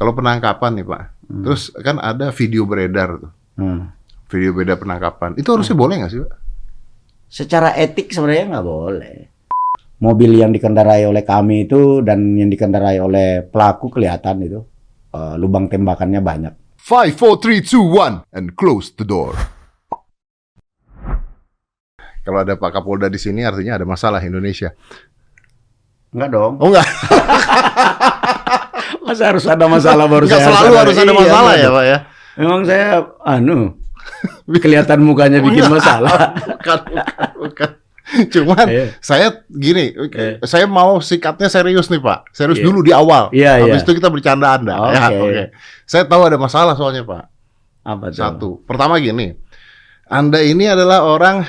kalau penangkapan nih Pak, Hmm. terus kan ada video beredar tuh, Hmm. video beredar penangkapan. Itu harusnya boleh nggak sih Pak? Secara etik sebenarnya nggak boleh. Mobil yang dikendarai oleh kami itu dan yang dikendarai oleh pelaku kelihatan itu eh, lubang tembakannya banyak. Five, four, three, two, one, and close the door. Kalau ada Pak Kapolda di sini artinya ada masalah Indonesia. Enggak dong. Oh enggak, Masa harus ada masalah baru enggak saya selalu harus ada Iya, masalah enggak ya. Pak ya. Memang saya anu kelihatan mukanya bikin masalah. Bukan, bukan, bukan. Cuman Iya. saya gini, Iya. saya mau sikapnya serius nih Pak. Serius Iya. dulu di awal. Iya, Habis iya. itu kita bercandaan dah. Ya, Oke. oke. Saya tahu ada masalah soalnya Pak. Apa tuh? Satu. Pertama gini. Anda ini adalah orang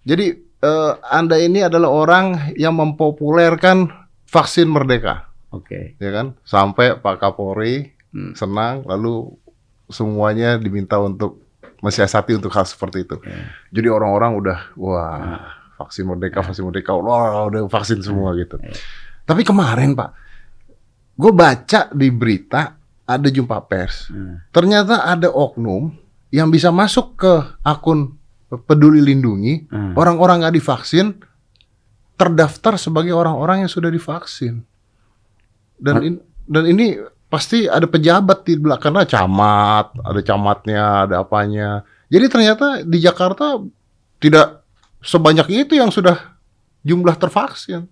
jadi eh, Anda ini adalah orang yang mempopulerkan vaksin merdeka, Oke. ya kan? Sampai Pak Kapolri Hmm. senang lalu semuanya diminta untuk mensiasati untuk hal seperti itu. Iya. Jadi orang-orang udah wah, vaksin merdeka, vaksin merdeka, wah udah vaksin semua gitu. Iya. Tapi kemarin, Pak, gue baca di berita ada jumpa pers. Hmm. Ternyata ada oknum yang bisa masuk ke akun Peduli Lindungi, Hmm. orang-orang nggak divaksin terdaftar sebagai orang-orang yang sudah divaksin. Dan in- dan ini pasti ada pejabat di belakangnya camat, ada camatnya, ada apanya. Jadi ternyata di Jakarta tidak sebanyak itu yang sudah jumlah tervaksin.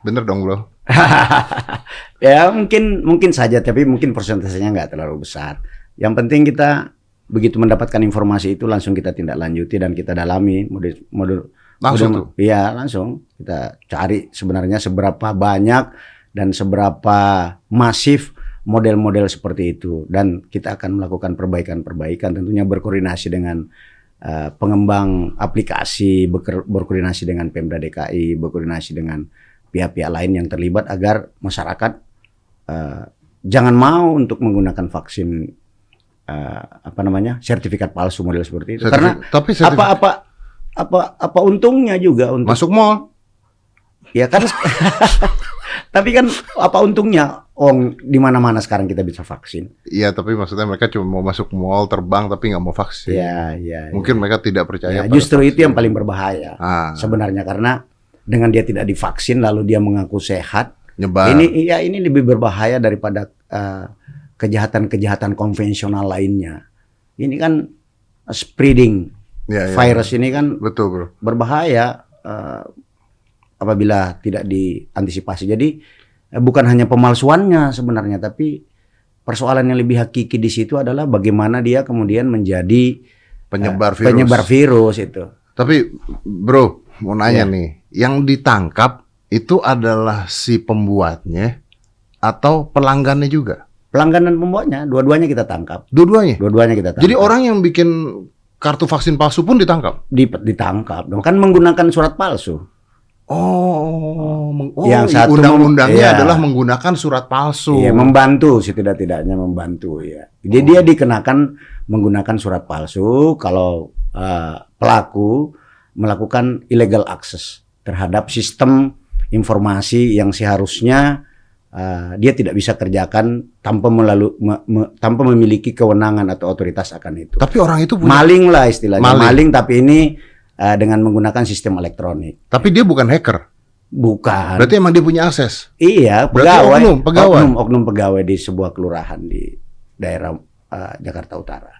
Bener dong bro? ya mungkin mungkin saja tapi mungkin persentasenya nggak terlalu besar. Yang penting kita begitu mendapatkan informasi itu langsung kita tindak lanjuti dan kita dalami modul modul Langsung Iya langsung kita cari sebenarnya seberapa banyak dan seberapa masif model-model seperti itu. Dan kita akan melakukan perbaikan-perbaikan tentunya berkoordinasi dengan eh, pengembang aplikasi beker- berkoordinasi dengan Pemda DKI berkoordinasi dengan pihak-pihak lain yang terlibat agar masyarakat eh, jangan mau untuk menggunakan vaksin eh, apa namanya sertifikat palsu model seperti itu. Karena tapi sertifi- apa apa apa apa untungnya juga untuk masuk mall. Ya kan tapi kan apa untungnya oh di mana mana sekarang kita bisa vaksin Iya, tapi maksudnya mereka cuma mau masuk mall terbang tapi nggak mau vaksin. ya ya Mungkin mereka tidak percaya. ya, justru itu vaksin. yang paling berbahaya ah, sebenarnya karena dengan dia tidak divaksin lalu dia mengaku sehat nyebar. ini iya ini lebih berbahaya daripada eh, kejahatan-kejahatan konvensional lainnya ini kan spreading Ya, ya. virus ini kan Betul, bro. berbahaya eh, apabila tidak diantisipasi. Jadi eh, bukan hanya pemalsuannya sebenarnya, tapi persoalan yang lebih hakiki di situ adalah bagaimana dia kemudian menjadi Penyebar eh, virus. penyebar virus itu. Tapi, bro, mau nanya Ya. nih, yang ditangkap itu adalah si pembuatnya atau pelanggannya juga? Pelanggan dan pembuatnya, dua-duanya kita tangkap. Dua-duanya. Dua-duanya kita tangkap. Jadi orang yang bikin kartu vaksin palsu pun ditangkap. Di- ditangkap dong. Kan menggunakan surat palsu. Oh, oh Yang satu undang-undangnya iya. adalah menggunakan surat palsu. Iya, membantu setidak-tidaknya membantu ya. Jadi dia dikenakan menggunakan surat palsu kalau eh, pelaku melakukan illegal access terhadap sistem informasi yang seharusnya eh, dia tidak bisa kerjakan tanpa melalui me- me- tanpa memiliki kewenangan atau otoritas akan itu. Tapi orang itu punya. Maling lah istilahnya, Maling. maling, tapi ini eh, dengan menggunakan sistem elektronik. Tapi dia bukan hacker. Bukan. Berarti emang dia punya akses. Iya, Berarti pegawai, oknum, pegawai. oknum, oknum pegawai di sebuah kelurahan di daerah eh, Jakarta Utara.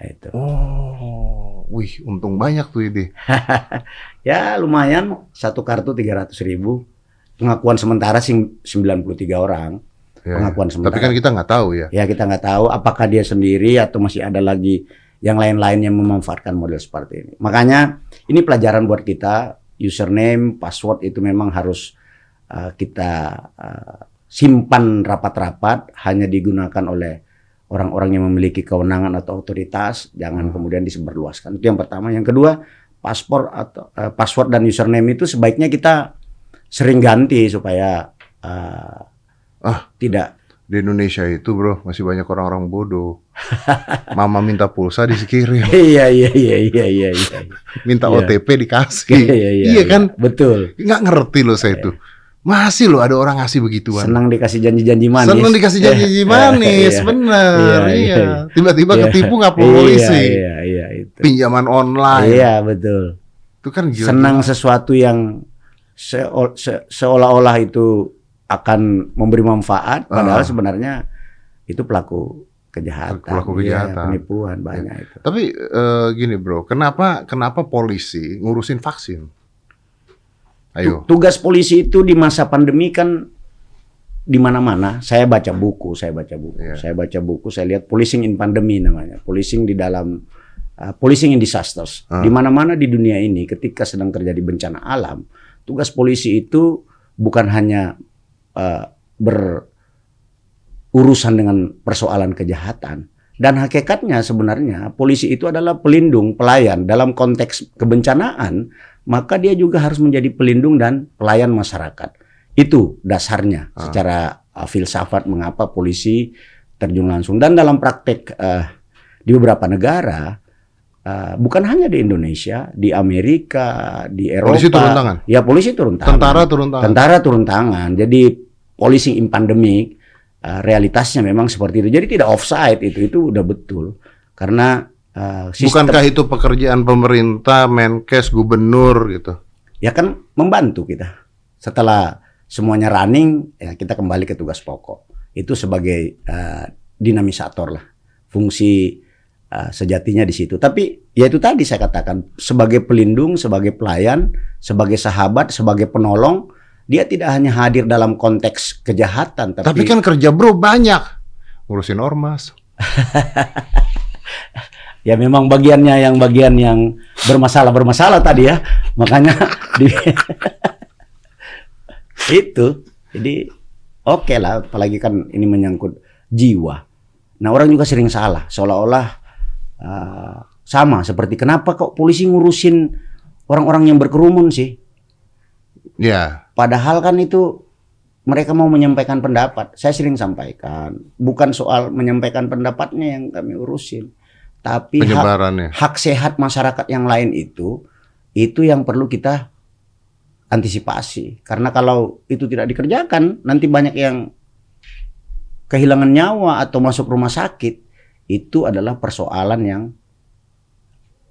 Nah, itu. Oh, wih, untung banyak tuh ini. Ya lumayan, satu kartu 300 ribu. Pengakuan sementara sing 93 orang. Ya, Pengakuan ya. sementara. Tapi kan kita nggak tahu ya. Ya kita nggak tahu apakah dia sendiri atau masih ada lagi yang lain-lain yang memanfaatkan model seperti ini. Makanya ini pelajaran buat kita, username, password itu memang harus uh, kita uh, simpan rapat-rapat, hanya digunakan oleh orang-orang yang memiliki kewenangan atau otoritas, jangan kemudian disebarluaskan. Itu yang pertama. Yang kedua, paspor atau uh, password dan username itu sebaiknya kita sering ganti supaya uh, Ah. tidak Di Indonesia itu bro, masih banyak orang-orang bodoh. Mama minta pulsa dikirim, iya iya iya iya iya iya. minta Iya. OTP dikasih. Iya, iya, iya kan? Betul. Nggak ngerti loh saya itu. Masih loh ada orang ngasih begituan. Senang dikasih janji-janji manis. Senang dikasih janji manis, Iya. bener. Iya, Iya. iya. Tiba-tiba Iya. ketipu nggak Iya, polisi. Iya, iya, itu. Pinjaman online. Iya, betul. Itu kan gila. Senang sesuatu yang seo- se- seolah-olah itu akan memberi manfaat, padahal Ah. sebenarnya itu pelaku kejahatan, Pelaku Iya, kejahatan. penipuan banyak itu. Tapi eh, gini bro, kenapa kenapa polisi ngurusin vaksin? Ayo. Tu- Tugas polisi itu di masa pandemi kan di mana-mana. Saya baca buku, saya baca buku, Iya. saya baca buku, saya lihat policing in pandemi namanya, policing di dalam uh, policing in disasters. Ah. Di mana-mana di dunia ini, ketika sedang terjadi bencana alam, tugas polisi itu bukan hanya uh, berurusan dengan persoalan kejahatan. Dan hakikatnya sebenarnya polisi itu adalah pelindung, pelayan dalam konteks kebencanaan maka dia juga harus menjadi pelindung dan pelayan masyarakat. Itu dasarnya Ah. secara uh, filsafat mengapa polisi terjun langsung. Dan dalam praktek uh, di beberapa negara, uh, bukan hanya di Indonesia, di Amerika, di Eropa. Polisi turun tangan? Ya polisi turun tangan. Tentara turun tangan. Tentara turun tangan. Jadi polisi in pandemic uh, realitasnya memang seperti itu. Jadi tidak offside itu itu udah betul. Karena uh, sistem Bukankah itu pekerjaan pemerintah, Menkes, gubernur gitu? ya kan membantu kita. Setelah semuanya running, ya kita kembali ke tugas pokok. Itu sebagai uh, dinamisator lah. Fungsi uh, sejatinya di situ. Tapi ya itu tadi saya katakan sebagai pelindung, sebagai pelayan, sebagai sahabat, sebagai penolong, dia tidak hanya hadir dalam konteks kejahatan, tapi, Tapi kan kerja bro banyak. Ngurusin ormas. ya memang bagiannya yang bagian yang bermasalah bermasalah tadi ya. Makanya di itu. Jadi oke lah, apalagi kan ini menyangkut jiwa. Nah orang juga sering salah, seolah-olah uh, sama seperti kenapa kok polisi ngurusin orang-orang yang berkerumun sih? Ya. Padahal kan itu mereka mau menyampaikan pendapat. Saya sering sampaikan, bukan soal menyampaikan pendapatnya yang kami urusin, tapi hak, hak sehat masyarakat yang lain itu itu yang perlu kita antisipasi. Karena kalau itu tidak dikerjakan, nanti banyak yang kehilangan nyawa atau masuk rumah sakit. Itu adalah persoalan yang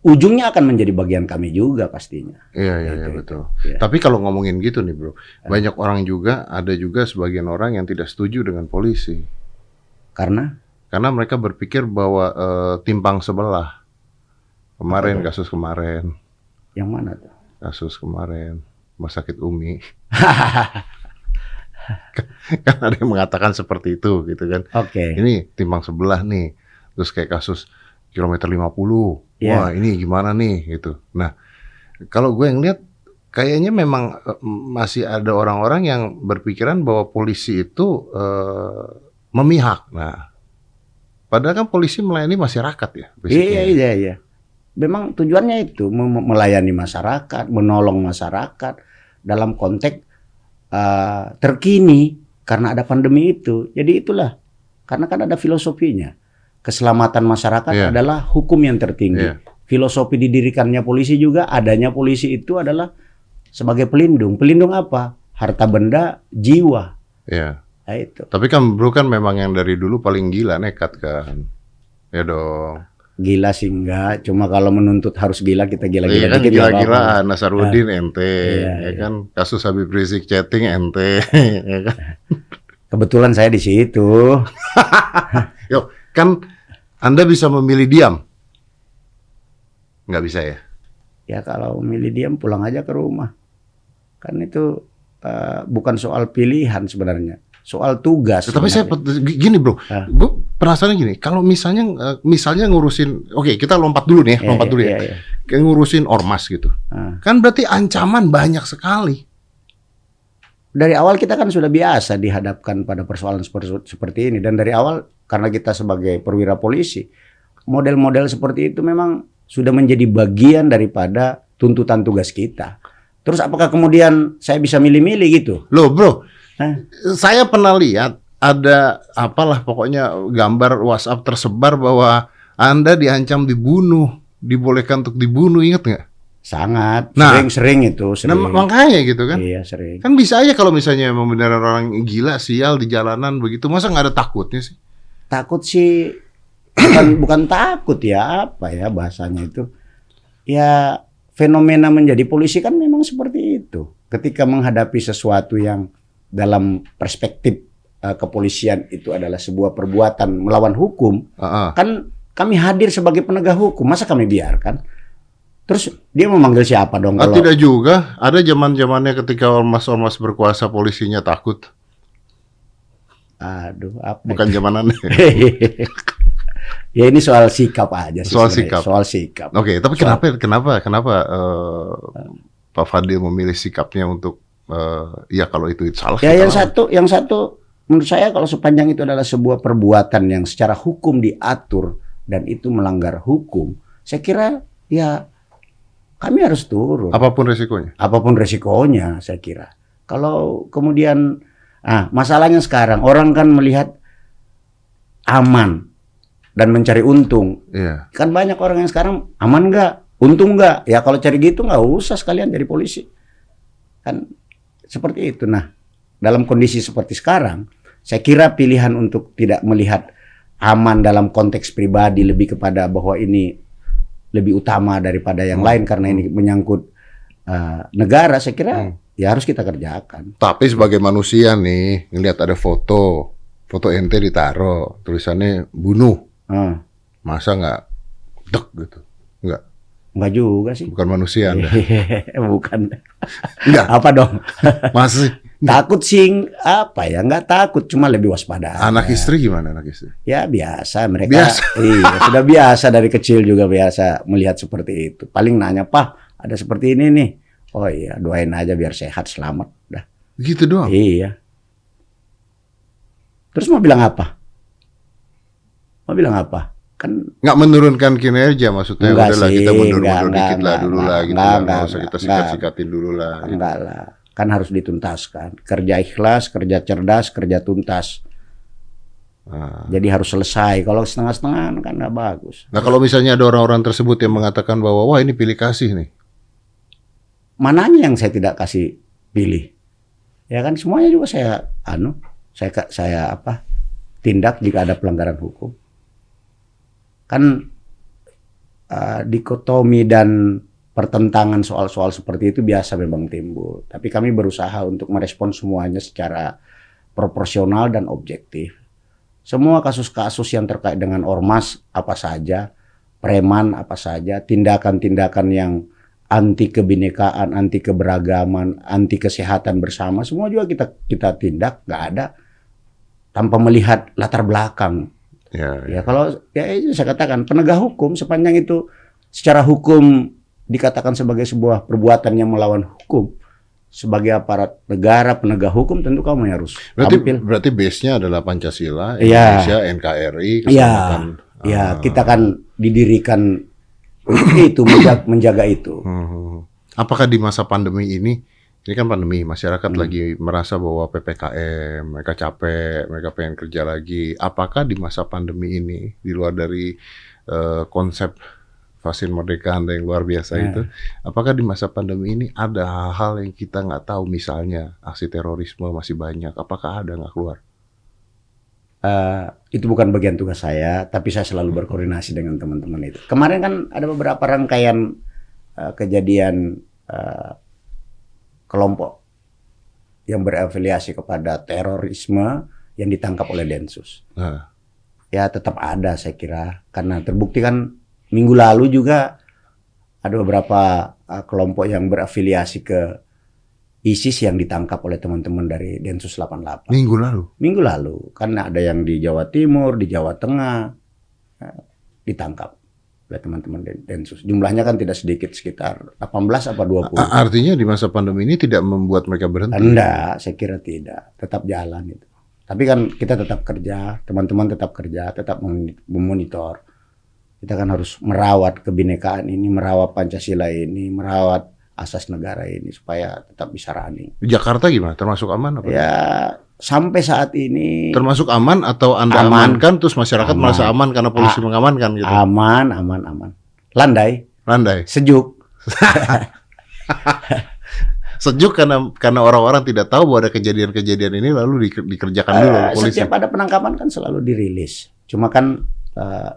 ujungnya akan menjadi bagian kami juga pastinya. Iya, iya, iya Itu, betul. Iya. Tapi kalau ngomongin gitu nih bro, banyak orang juga, ada juga sebagian orang yang tidak setuju dengan polisi. Karena Karena mereka berpikir bahwa eh, timpang sebelah. Kemarin, Apa kasus kemarin, yang mana tuh? kasus kemarin, rumah sakit Umi. kan ada yang mengatakan seperti itu gitu kan. Oke. Ini timbang sebelah nih. Terus kayak kasus kilometer 50. Iya. Wah, ini gimana nih gitu. Nah, kalau gue yang lihat kayaknya memang eh, masih ada orang-orang yang berpikiran bahwa polisi itu eh, memihak. Nah, padahal kan polisi melayani masyarakat ya. Iya iya iya. Memang tujuannya itu melayani masyarakat, menolong masyarakat dalam konteks uh, terkini karena ada pandemi itu. Jadi itulah karena kan ada filosofinya. Keselamatan masyarakat Iya. adalah hukum yang tertinggi. Iya. Filosofi didirikannya polisi juga adanya polisi itu adalah sebagai pelindung. Pelindung apa? Harta benda, jiwa. Iya. Nah, itu. Tapi kan bro kan memang yang dari dulu paling gila nekat kan. Ya dong. Gila sih enggak, cuma kalau menuntut harus gila kita gila-gila Iya kan dikit nggak apa-apa. gila-gilaan Nasarudin ente, Iya, ya iya. kan kasus Habib Rizik chatting ente, ya kan. Kebetulan saya di situ. Yo, kan Anda bisa memilih diam, nggak bisa ya? Ya kalau milih diam pulang aja ke rumah. Kan itu eh, bukan soal pilihan sebenarnya, soal tugas. Tapi saya sebenarnya. gini bro, Ah. gue penasaran gini, kalau misalnya eh, misalnya ngurusin, oke kita lompat dulu nih, ya, Iya, lompat iya, dulu ya, iya, iya. kayak ngurusin ormas gitu, Ah. kan berarti ancaman banyak sekali. Dari awal kita kan sudah biasa dihadapkan pada persoalan seperti ini dan dari awal karena kita sebagai perwira polisi, model-model seperti itu memang sudah menjadi bagian daripada tuntutan tugas kita. Terus apakah kemudian saya bisa milih-milih gitu? Loh bro, Hah? saya pernah lihat ada apalah pokoknya gambar WhatsApp tersebar bahwa Anda diancam dibunuh, dibolehkan untuk dibunuh, ingat nggak? Sangat. Nah. Sering-sering itu. Nah, Sering. makanya gitu kan. Iya sering. Kan bisa aja kalau misalnya emang beneran orang gila sial di jalanan begitu, masa nggak ada takutnya sih? Takut sih bukan bukan takut ya apa ya bahasanya itu. Ya fenomena menjadi polisi kan memang seperti itu. Ketika menghadapi sesuatu yang dalam perspektif eh, kepolisian itu adalah sebuah perbuatan melawan hukum, Heeh. kan kami hadir sebagai penegak hukum. Masa kami biarkan? Terus dia memanggil siapa dong Ah, kalau tidak juga. Ada zaman zamannya ketika ormas-ormas berkuasa polisinya takut. Aduh, apa? Bukan zamanannya. ya ini soal sikap aja sih. Soal sebenarnya. sikap. Soal sikap. Oke, tapi kenapa kenapa kenapa eh, Pak Fadil memilih sikapnya untuk eh, ya kalau itu, itu salah. Ya yang lawan. satu, yang satu menurut saya kalau sepanjang itu adalah sebuah perbuatan yang secara hukum diatur dan itu melanggar hukum, saya kira ya kami harus turun. apa pun resikonya. Apa pun resikonya, saya kira. Kalau kemudian, ah masalahnya sekarang orang kan melihat aman dan mencari untung. Iya. Kan banyak orang yang sekarang aman nggak, untung nggak. Ya kalau cari gitu nggak usah sekalian jadi polisi. Kan seperti itu. Nah, dalam kondisi seperti sekarang, saya kira pilihan untuk tidak melihat aman dalam konteks pribadi lebih kepada bahwa ini lebih utama daripada yang Hmm. lain karena ini menyangkut uh, negara. Saya kira Hmm. ya harus kita kerjakan. Tapi sebagai manusia nih, ngelihat ada foto, foto ente ditaruh, tulisannya bunuh. Ah, Masa nggak dek gitu? Nggak, nggak juga sih. bukan manusia Anda. Bukan. Nggak, Apa dong? masih. Takut sih apa ya? Nggak takut, cuma lebih waspada. Anak aja. istri gimana anak istri? Ya biasa mereka. Biasa. Iya, sudah biasa dari kecil juga biasa melihat seperti itu. Paling nanya, "Pak, ada seperti ini nih." Oh iya, doain aja biar sehat selamat. Dah. Gitu doang. Iya. Terus mau bilang apa? Mau bilang apa? Kan Nggak menurunkan kinerja maksudnya. Enggak Udahlah sih, kita mundur-mundur enggak, dikit enggak, lah dulu enggak, lah gitu enggak, lah. Nggak enggak, usah kita enggak. sikat-sikatin dulu lah. gitu. enggak lah. Kan harus dituntaskan. Kerja ikhlas, kerja cerdas, kerja tuntas. Ah. Jadi harus selesai. Kalau setengah-setengah kan nggak bagus. Nah kalau misalnya ada orang-orang tersebut yang mengatakan bahwa wah ini pilih kasih nih. Mananya yang saya tidak kasih pilih? Ya kan semuanya juga saya anu saya saya apa tindak jika ada pelanggaran hukum. Kan eh, dikotomi dan pertentangan soal-soal seperti itu biasa memang timbul. Tapi kami berusaha untuk merespon semuanya secara proporsional dan objektif. Semua kasus-kasus yang terkait dengan ormas apa saja preman apa saja tindakan-tindakan yang anti kebinekaan, anti keberagaman, anti kesehatan bersama, semua juga kita kita tindak, nggak ada tanpa melihat latar belakang. Ya, Ya kalau ya itu saya katakan penegak hukum sepanjang itu secara hukum dikatakan sebagai sebuah perbuatan yang melawan hukum, sebagai aparat negara penegak hukum tentu kamu harus Berarti tampil. berarti base-nya adalah Pancasila, Iya. Indonesia, NKRI, Iya. Ya kita kan didirikan itu menjaga, menjaga itu. Hmm. Apakah di masa pandemi ini, ini kan pandemi, masyarakat Hmm. lagi merasa bahwa PPKM, mereka capek, mereka pengen kerja lagi. Apakah di masa pandemi ini, di luar dari eh, konsep vaksin merdeka Anda yang luar biasa Ya. itu, apakah di masa pandemi ini ada hal-hal yang kita nggak tahu, misalnya aksi terorisme masih banyak, apakah ada nggak keluar? Eh, itu bukan bagian tugas saya, tapi saya selalu berkoordinasi dengan teman-teman itu. Kemarin kan ada beberapa rangkaian eh, kejadian eh, kelompok yang berafiliasi kepada terorisme yang ditangkap oleh Densus. Nah, Ya tetap ada saya kira, karena terbukti kan minggu lalu juga ada beberapa eh, kelompok yang berafiliasi ke ISIS yang ditangkap oleh teman-teman dari Densus 88 minggu lalu. minggu lalu karena ada yang di Jawa Timur, di Jawa Tengah eh, ditangkap oleh teman-teman Den- Densus. Jumlahnya kan tidak sedikit sekitar 18 apa 20. A- Artinya di masa pandemi ini tidak membuat mereka berhenti. Enggak, saya kira tidak. Tetap jalan itu. Tapi kan kita tetap kerja, teman-teman tetap kerja, tetap mem- memonitor. Kita kan harus merawat kebinekaan ini, merawat Pancasila ini, merawat asas negara ini supaya tetap bisa running. Jakarta gimana? Termasuk aman apa? Ya sampai saat ini Termasuk aman atau Anda Aman. amankan terus masyarakat Aman. merasa aman karena polisi mengamankan gitu. aman, aman, aman. Landai, Landai. sejuk. Sejuk karena karena orang-orang tidak tahu bahwa ada kejadian-kejadian ini lalu di- dikerjakan dulu oleh Eh, polisi. Setiap ada penangkapan kan selalu dirilis. Cuma kan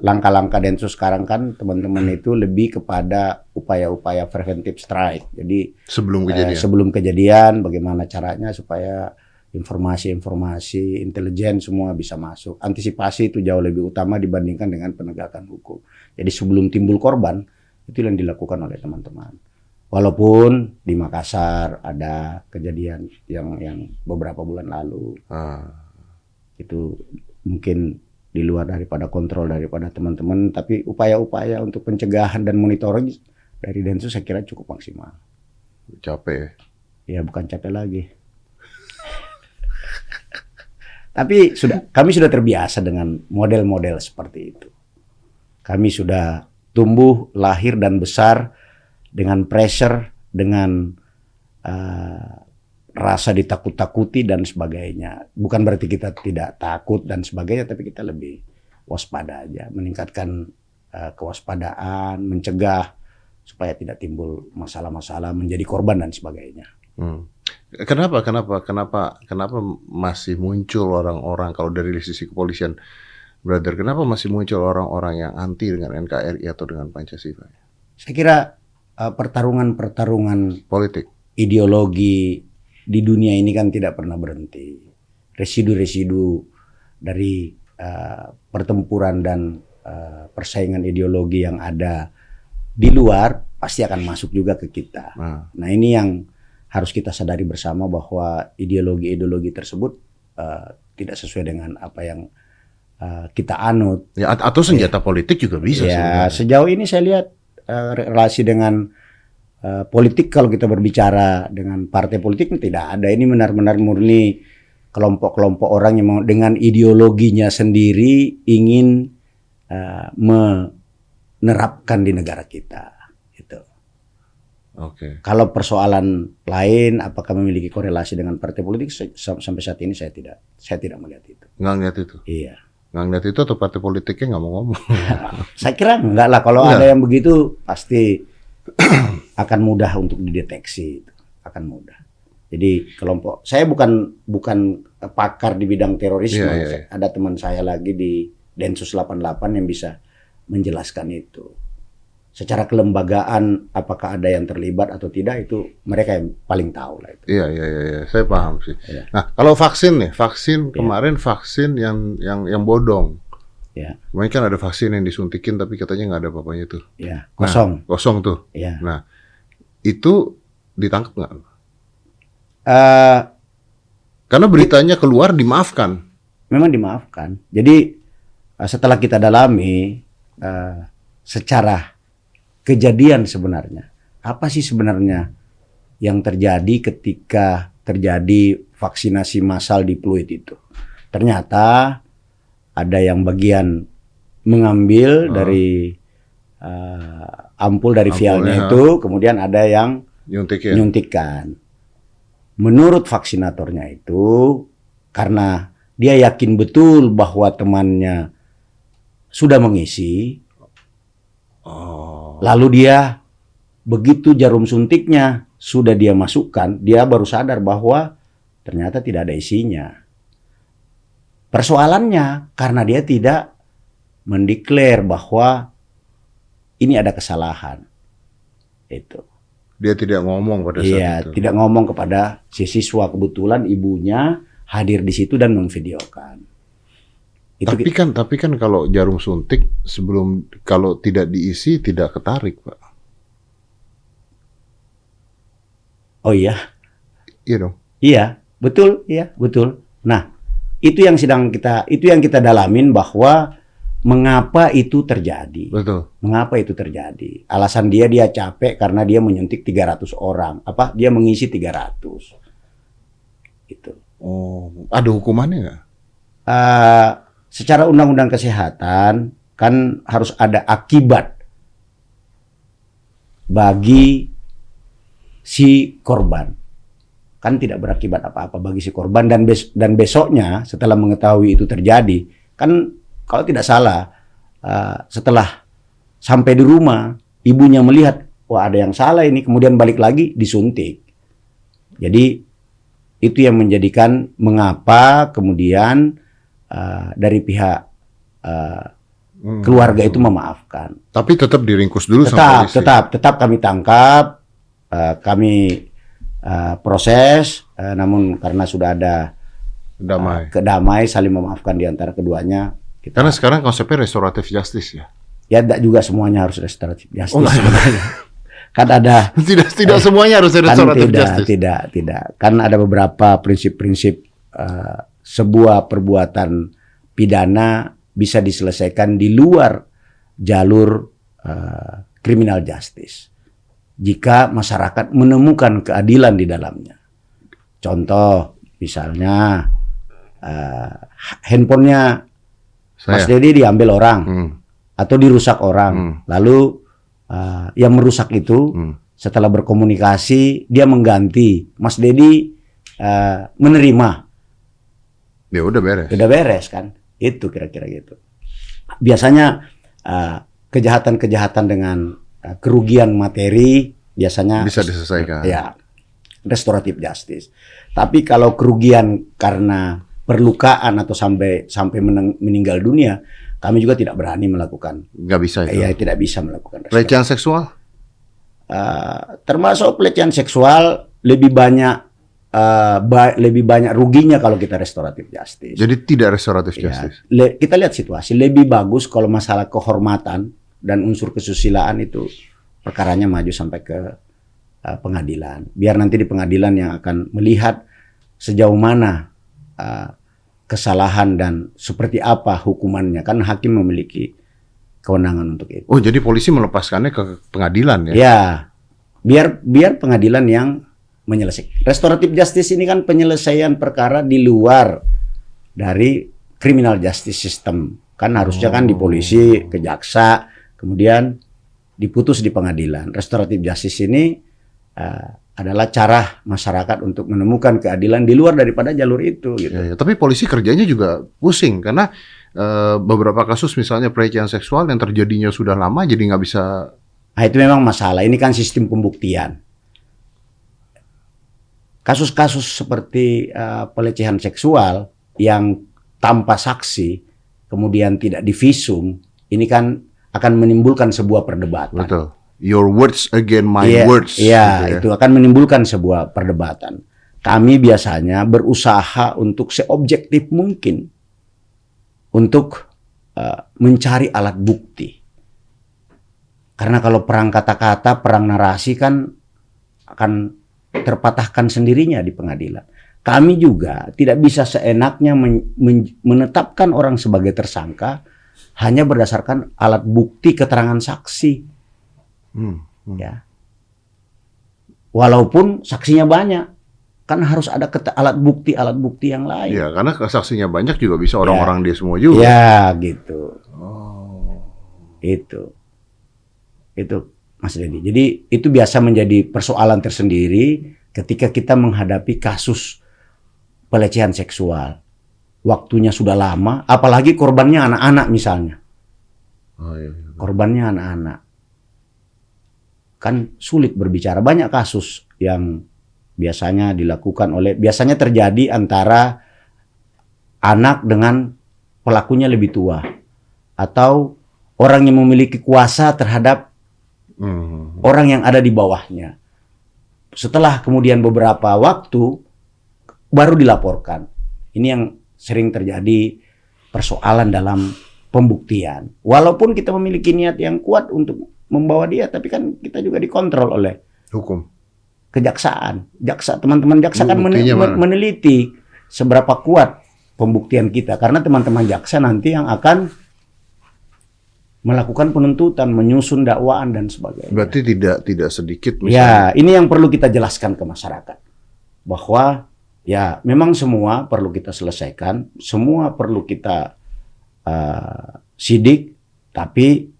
langkah-langkah Densus sekarang kan teman-teman itu lebih kepada upaya-upaya preventive strike. Jadi Sebelum eh, kejadian. sebelum kejadian bagaimana caranya supaya informasi-informasi intelijen semua bisa masuk. Antisipasi itu jauh lebih utama dibandingkan dengan penegakan hukum. Jadi sebelum timbul korban itu yang dilakukan oleh teman-teman. Walaupun di Makassar ada kejadian yang yang beberapa bulan lalu Ah. itu mungkin di luar daripada kontrol daripada teman-teman. Tapi upaya-upaya untuk pencegahan dan monitoring dari Densus saya kira cukup maksimal. Capek. ya? Bukan capek lagi. Tapi sudah kami sudah terbiasa dengan model-model seperti itu. Kami sudah tumbuh lahir dan besar dengan pressure dengan eh, rasa ditakut-takuti dan sebagainya. Bukan berarti kita tidak takut dan sebagainya, tapi kita lebih waspada aja, meningkatkan eh, kewaspadaan, mencegah supaya tidak timbul masalah-masalah, menjadi korban dan sebagainya. Hmm. Kenapa, kenapa, kenapa, kenapa masih muncul orang-orang kalau dari sisi kepolisian, brother, kenapa masih muncul orang-orang yang anti dengan NKRI atau dengan Pancasila? Saya kira eh, pertarungan-pertarungan Politik. ideologi di dunia ini kan tidak pernah berhenti. Residu-residu dari eh, pertempuran dan eh, persaingan ideologi yang ada di luar pasti akan masuk juga ke kita. Nah, Nah ini yang harus kita sadari bersama bahwa ideologi-ideologi tersebut eh, tidak sesuai dengan apa yang eh, kita anut. ya, at- atau senjata politik juga bisa ya sebenarnya. sejauh ini saya lihat eh, relasi dengan eh, politik kalau kita berbicara dengan partai politik tidak ada. Ini benar-benar murni kelompok-kelompok orang yang mau- dengan ideologinya sendiri ingin eh, menerapkan di negara kita. Gitu. Oke. Kalau persoalan lain, apakah memiliki korelasi dengan partai politik sampai saat ini saya tidak, saya tidak melihat itu. Nggak ngeliat itu. Iya. Nggak ngeliat itu atau partai politiknya nggak mau ngomong. Saya kira enggak lah kalau ada yang begitu pasti akan mudah untuk dideteksi itu. akan mudah. Jadi kelompok saya bukan bukan pakar di bidang terorisme. Iya, iya, iya. Ada teman saya lagi di Densus 88 yang bisa menjelaskan itu. Secara kelembagaan apakah ada yang terlibat atau tidak itu mereka yang paling tahu lah itu. Iya, iya, iya, iya. saya paham sih. Iya. Nah, kalau vaksin nih, vaksin Iya. kemarin vaksin yang yang yang bodong. Ya, Kemarin kan ada vaksin yang disuntikin tapi katanya nggak ada apa-apanya tuh. ya, kosong. Kosong tuh. Ya. Nah, itu ditangkap nggak? Eh, Karena beritanya keluar dimaafkan. memang dimaafkan. Jadi eh, setelah kita dalami eh, secara kejadian sebenarnya, apa sih sebenarnya yang terjadi ketika terjadi vaksinasi massal di Pluit itu? Ternyata ada yang bagian mengambil Oh. dari eh, ampul dari Ampulnya, vialnya ha. itu, kemudian ada yang Nyuntikin. menyuntikkan. Menurut vaksinatornya itu karena dia yakin betul bahwa temannya sudah mengisi, Oh. lalu dia begitu jarum suntiknya sudah dia masukkan, dia baru sadar bahwa ternyata tidak ada isinya. Persoalannya karena dia tidak mendeklar bahwa ini ada kesalahan. Itu. Dia tidak ngomong pada saat Iya, itu. tidak ngomong kepada si siswa kebetulan ibunya hadir di situ dan memvideokan. Itu Tapi kan tapi kan kalau jarum suntik sebelum kalau tidak diisi tidak ketarik, Pak. oh iya, Iya dong. iya, betul, iya, betul. Nah, itu yang sedang kita itu yang kita dalamin bahwa mengapa itu terjadi. Betul. Mengapa itu terjadi? Alasan dia dia capek karena dia menyuntik 300 orang. Apa? Dia mengisi 300. Itu. Oh, ada hukumannya nggak? Eh, secara undang-undang kesehatan kan harus ada akibat bagi si korban. Kan tidak berakibat apa-apa bagi si korban dan bes- dan besoknya setelah mengetahui itu terjadi, kan kalau tidak salah eh, setelah sampai di rumah ibunya melihat wah ada yang salah ini, kemudian balik lagi disuntik. Jadi itu yang menjadikan mengapa kemudian uh, dari pihak uh, Hmm. keluarga itu memaafkan. Tapi tetap diringkus dulu sama Tetap, polisi. tetap, tetap kami tangkap, uh, kami uh, proses, uh, namun karena sudah ada Damai. uh, kedamai saling memaafkan di antara keduanya. Kita, Karena sekarang konsepnya restoratif justice ya. ya tidak juga semuanya harus restoratif justice Oh, sebenarnya. kan ada tidak tidak semuanya harus kan restoratif tidak, justice. tidak, tidak. Kan ada beberapa prinsip-prinsip uh, sebuah perbuatan pidana bisa diselesaikan di luar jalur uh, criminal justice. Jika masyarakat menemukan keadilan di dalamnya. Contoh, misalnya uh, handphonenya Mas Saya. Dedi diambil orang Hmm, atau dirusak orang, Hmm. lalu uh, yang merusak itu hmm. setelah berkomunikasi dia mengganti Mas Dedi uh, menerima Ya udah beres. sudah beres kan itu kira-kira gitu biasanya uh, kejahatan-kejahatan dengan uh, kerugian materi biasanya Bisa diselesaikan. ya restoratif justice tapi kalau kerugian karena perlukaan atau sampai sampai meneng- meninggal dunia kami juga tidak berani melakukan Nggak bisa itu. ya tidak bisa melakukan. Pelecehan seksual? Uh, termasuk pelecehan seksual lebih banyak uh, ba- lebih banyak ruginya kalau kita restoratif justice. Jadi tidak restoratif Ya, justice. le- kita lihat situasi lebih bagus kalau masalah kehormatan dan unsur kesusilaan itu perkaranya maju sampai ke uh, pengadilan. Biar nanti di pengadilan yang akan melihat sejauh mana uh, kesalahan dan seperti apa hukumannya. Kan hakim memiliki kewenangan untuk itu. Oh, jadi polisi melepaskannya ke pengadilan ya? Ya, biar biar pengadilan yang menyelesaikan. Restoratif justice ini kan penyelesaian perkara di luar dari criminal justice system. Kan harusnya kan di polisi, ke jaksa, kemudian diputus di pengadilan. Restoratif justice ini eh, adalah cara masyarakat untuk menemukan keadilan di luar daripada jalur itu gitu. Ya, ya. Tapi polisi kerjanya juga pusing karena eh, beberapa kasus misalnya pelecehan seksual yang terjadinya sudah lama jadi nggak bisa Nah, itu memang masalah. Ini kan sistem pembuktian. Kasus-kasus seperti eh, pelecehan seksual yang tanpa saksi, kemudian tidak divisum, ini kan akan menimbulkan sebuah perdebatan. betul. Your words again my Iya, words. Iya, gitu ya. itu akan menimbulkan sebuah perdebatan. Kami biasanya berusaha untuk seobjektif mungkin untuk eh, mencari alat bukti. Karena kalau perang kata-kata, perang narasi kan akan terpatahkan sendirinya di pengadilan. Kami juga tidak bisa seenaknya men- men- menetapkan orang sebagai tersangka hanya berdasarkan alat bukti keterangan saksi Hmm, hmm. ya. Walaupun saksinya banyak, kan harus ada alat bukti alat bukti yang lain. Iya, karena saksinya banyak juga bisa orang-orang dia semua juga. Ya, gitu. Oh. Itu. Itu Mas Dedi. Jadi itu biasa menjadi persoalan tersendiri ketika kita menghadapi kasus pelecehan seksual. Waktunya sudah lama, apalagi korbannya anak-anak misalnya. Oh, iya, iya. Korbannya anak-anak. Kan sulit berbicara. Banyak kasus yang biasanya dilakukan oleh biasanya terjadi antara anak dengan pelakunya lebih tua atau orang yang memiliki kuasa terhadap Hmm. orang yang ada di bawahnya. Setelah kemudian beberapa waktu baru dilaporkan. Ini yang sering terjadi persoalan dalam pembuktian. Walaupun kita memiliki niat yang kuat untuk membawa dia, tapi kan kita juga dikontrol oleh Hukum. kejaksaan. Jaksa teman-teman jaksa kan men- Buktinya men- mana? meneliti seberapa kuat pembuktian kita karena teman-teman jaksa nanti yang akan melakukan penuntutan, menyusun dakwaan dan sebagainya. Berarti tidak tidak sedikit misalnya. Ya, ini yang perlu kita jelaskan ke masyarakat. Bahwa ya memang semua perlu kita selesaikan, semua perlu kita uh, sidik, tapi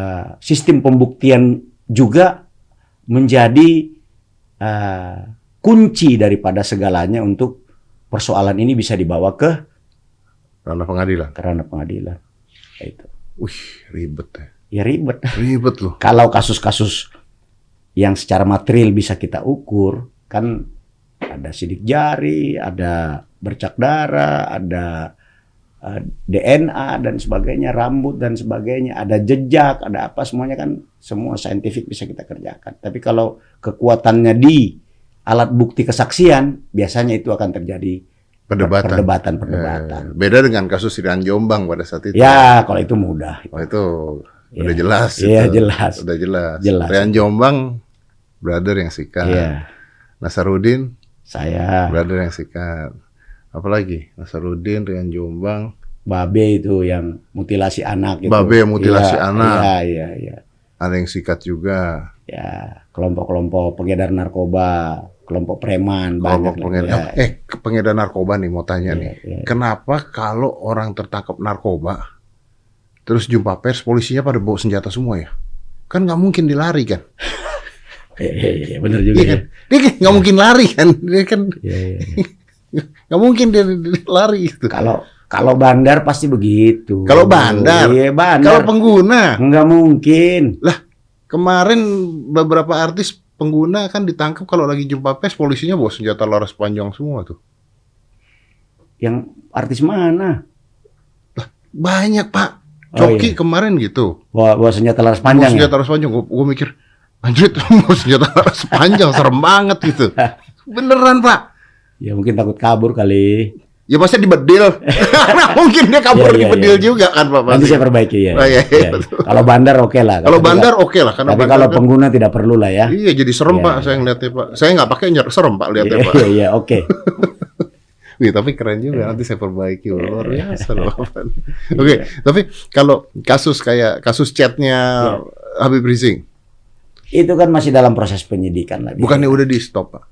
uh, sistem pembuktian juga menjadi uh, kunci daripada segalanya untuk persoalan ini bisa dibawa ke Ranah pengadilan. kerana pengadilan. Itu. Wih, ribet ya. Ya ribet. Ribet loh. Kalau kasus-kasus yang secara material bisa kita ukur kan ada sidik jari, ada bercak darah, ada eh, DNA dan sebagainya, rambut dan sebagainya, ada jejak, ada apa semuanya kan semua saintifik bisa kita kerjakan. Tapi kalau kekuatannya di alat bukti kesaksian, biasanya itu akan terjadi Perdebatan. perdebatan, perdebatan. Eh, beda dengan kasus Irian Jombang pada saat itu. Ya, kalau itu mudah. Oh itu Ya. udah jelas. Iya, jelas. Udah jelas. Jelas. Rian Jombang, brother yang sikat. Iya, Nasarudin, saya brother yang sikat. Apalagi Nasarudin, Rian Jombang, Babe itu yang mutilasi anak itu. Babe yang mutilasi Iya, anak. Iya, iya, iya. ada yang sikat juga. Ya, kelompok-kelompok pengedar narkoba, kelompok preman banyak Kelompok lah. pengedar, Ya, eh pengedar narkoba nih mau tanya iya, nih. iya. Kenapa kalau orang tertangkap narkoba, terus jumpa pers, polisinya pada bawa senjata semua ya? Kan nggak mungkin dilari kan? Iya, iya, iya, bener juga Iya ya. kan? Dia kan nggak mungkin lari kan? Dia kan Iya, iya, iya. nggak mungkin dia, lari gitu. Kalau kalau bandar pasti begitu. Kalau bandar? Iya, bandar. Kalau pengguna, Nggak mungkin. kemarin beberapa artis pengguna kan ditangkap kalau lagi jumpa pers, polisinya bawa senjata laras panjang semua tuh. Yang artis mana? Banyak pak. Oh, Coki iya. kemarin gitu. Bawa, bawa senjata laras Bawa panjang ya? senjata laras panjang. Gue mikir, anjir mau senjata laras panjang serem banget gitu. Beneran pak. Ya mungkin takut kabur kali. Ya pasti dibedil. Karena mungkin dia kabur Iya, iya, dibedil iya. juga kan Pak. Nanti saya perbaiki ya. Oh, iya, iya, Iya. betul. Kalau bandar oke lah. Kalau bandar oke lah karena Tapi kalau kan- pengguna tidak perlu lah ya. Iya jadi serem Iya, Pak iya. saya ngeliatnya Pak. Saya nggak pakai nyer serem Pak lihatnya Pak. Iya, iya, oke. Wih, tapi keren juga nanti saya perbaiki Iya, luar biasa loh. Oke, tapi kalau kasus kayak kasus chatnya Iya. Habib Rizik, Itu kan masih dalam proses penyidikan lah. bukannya udah di stop Pak?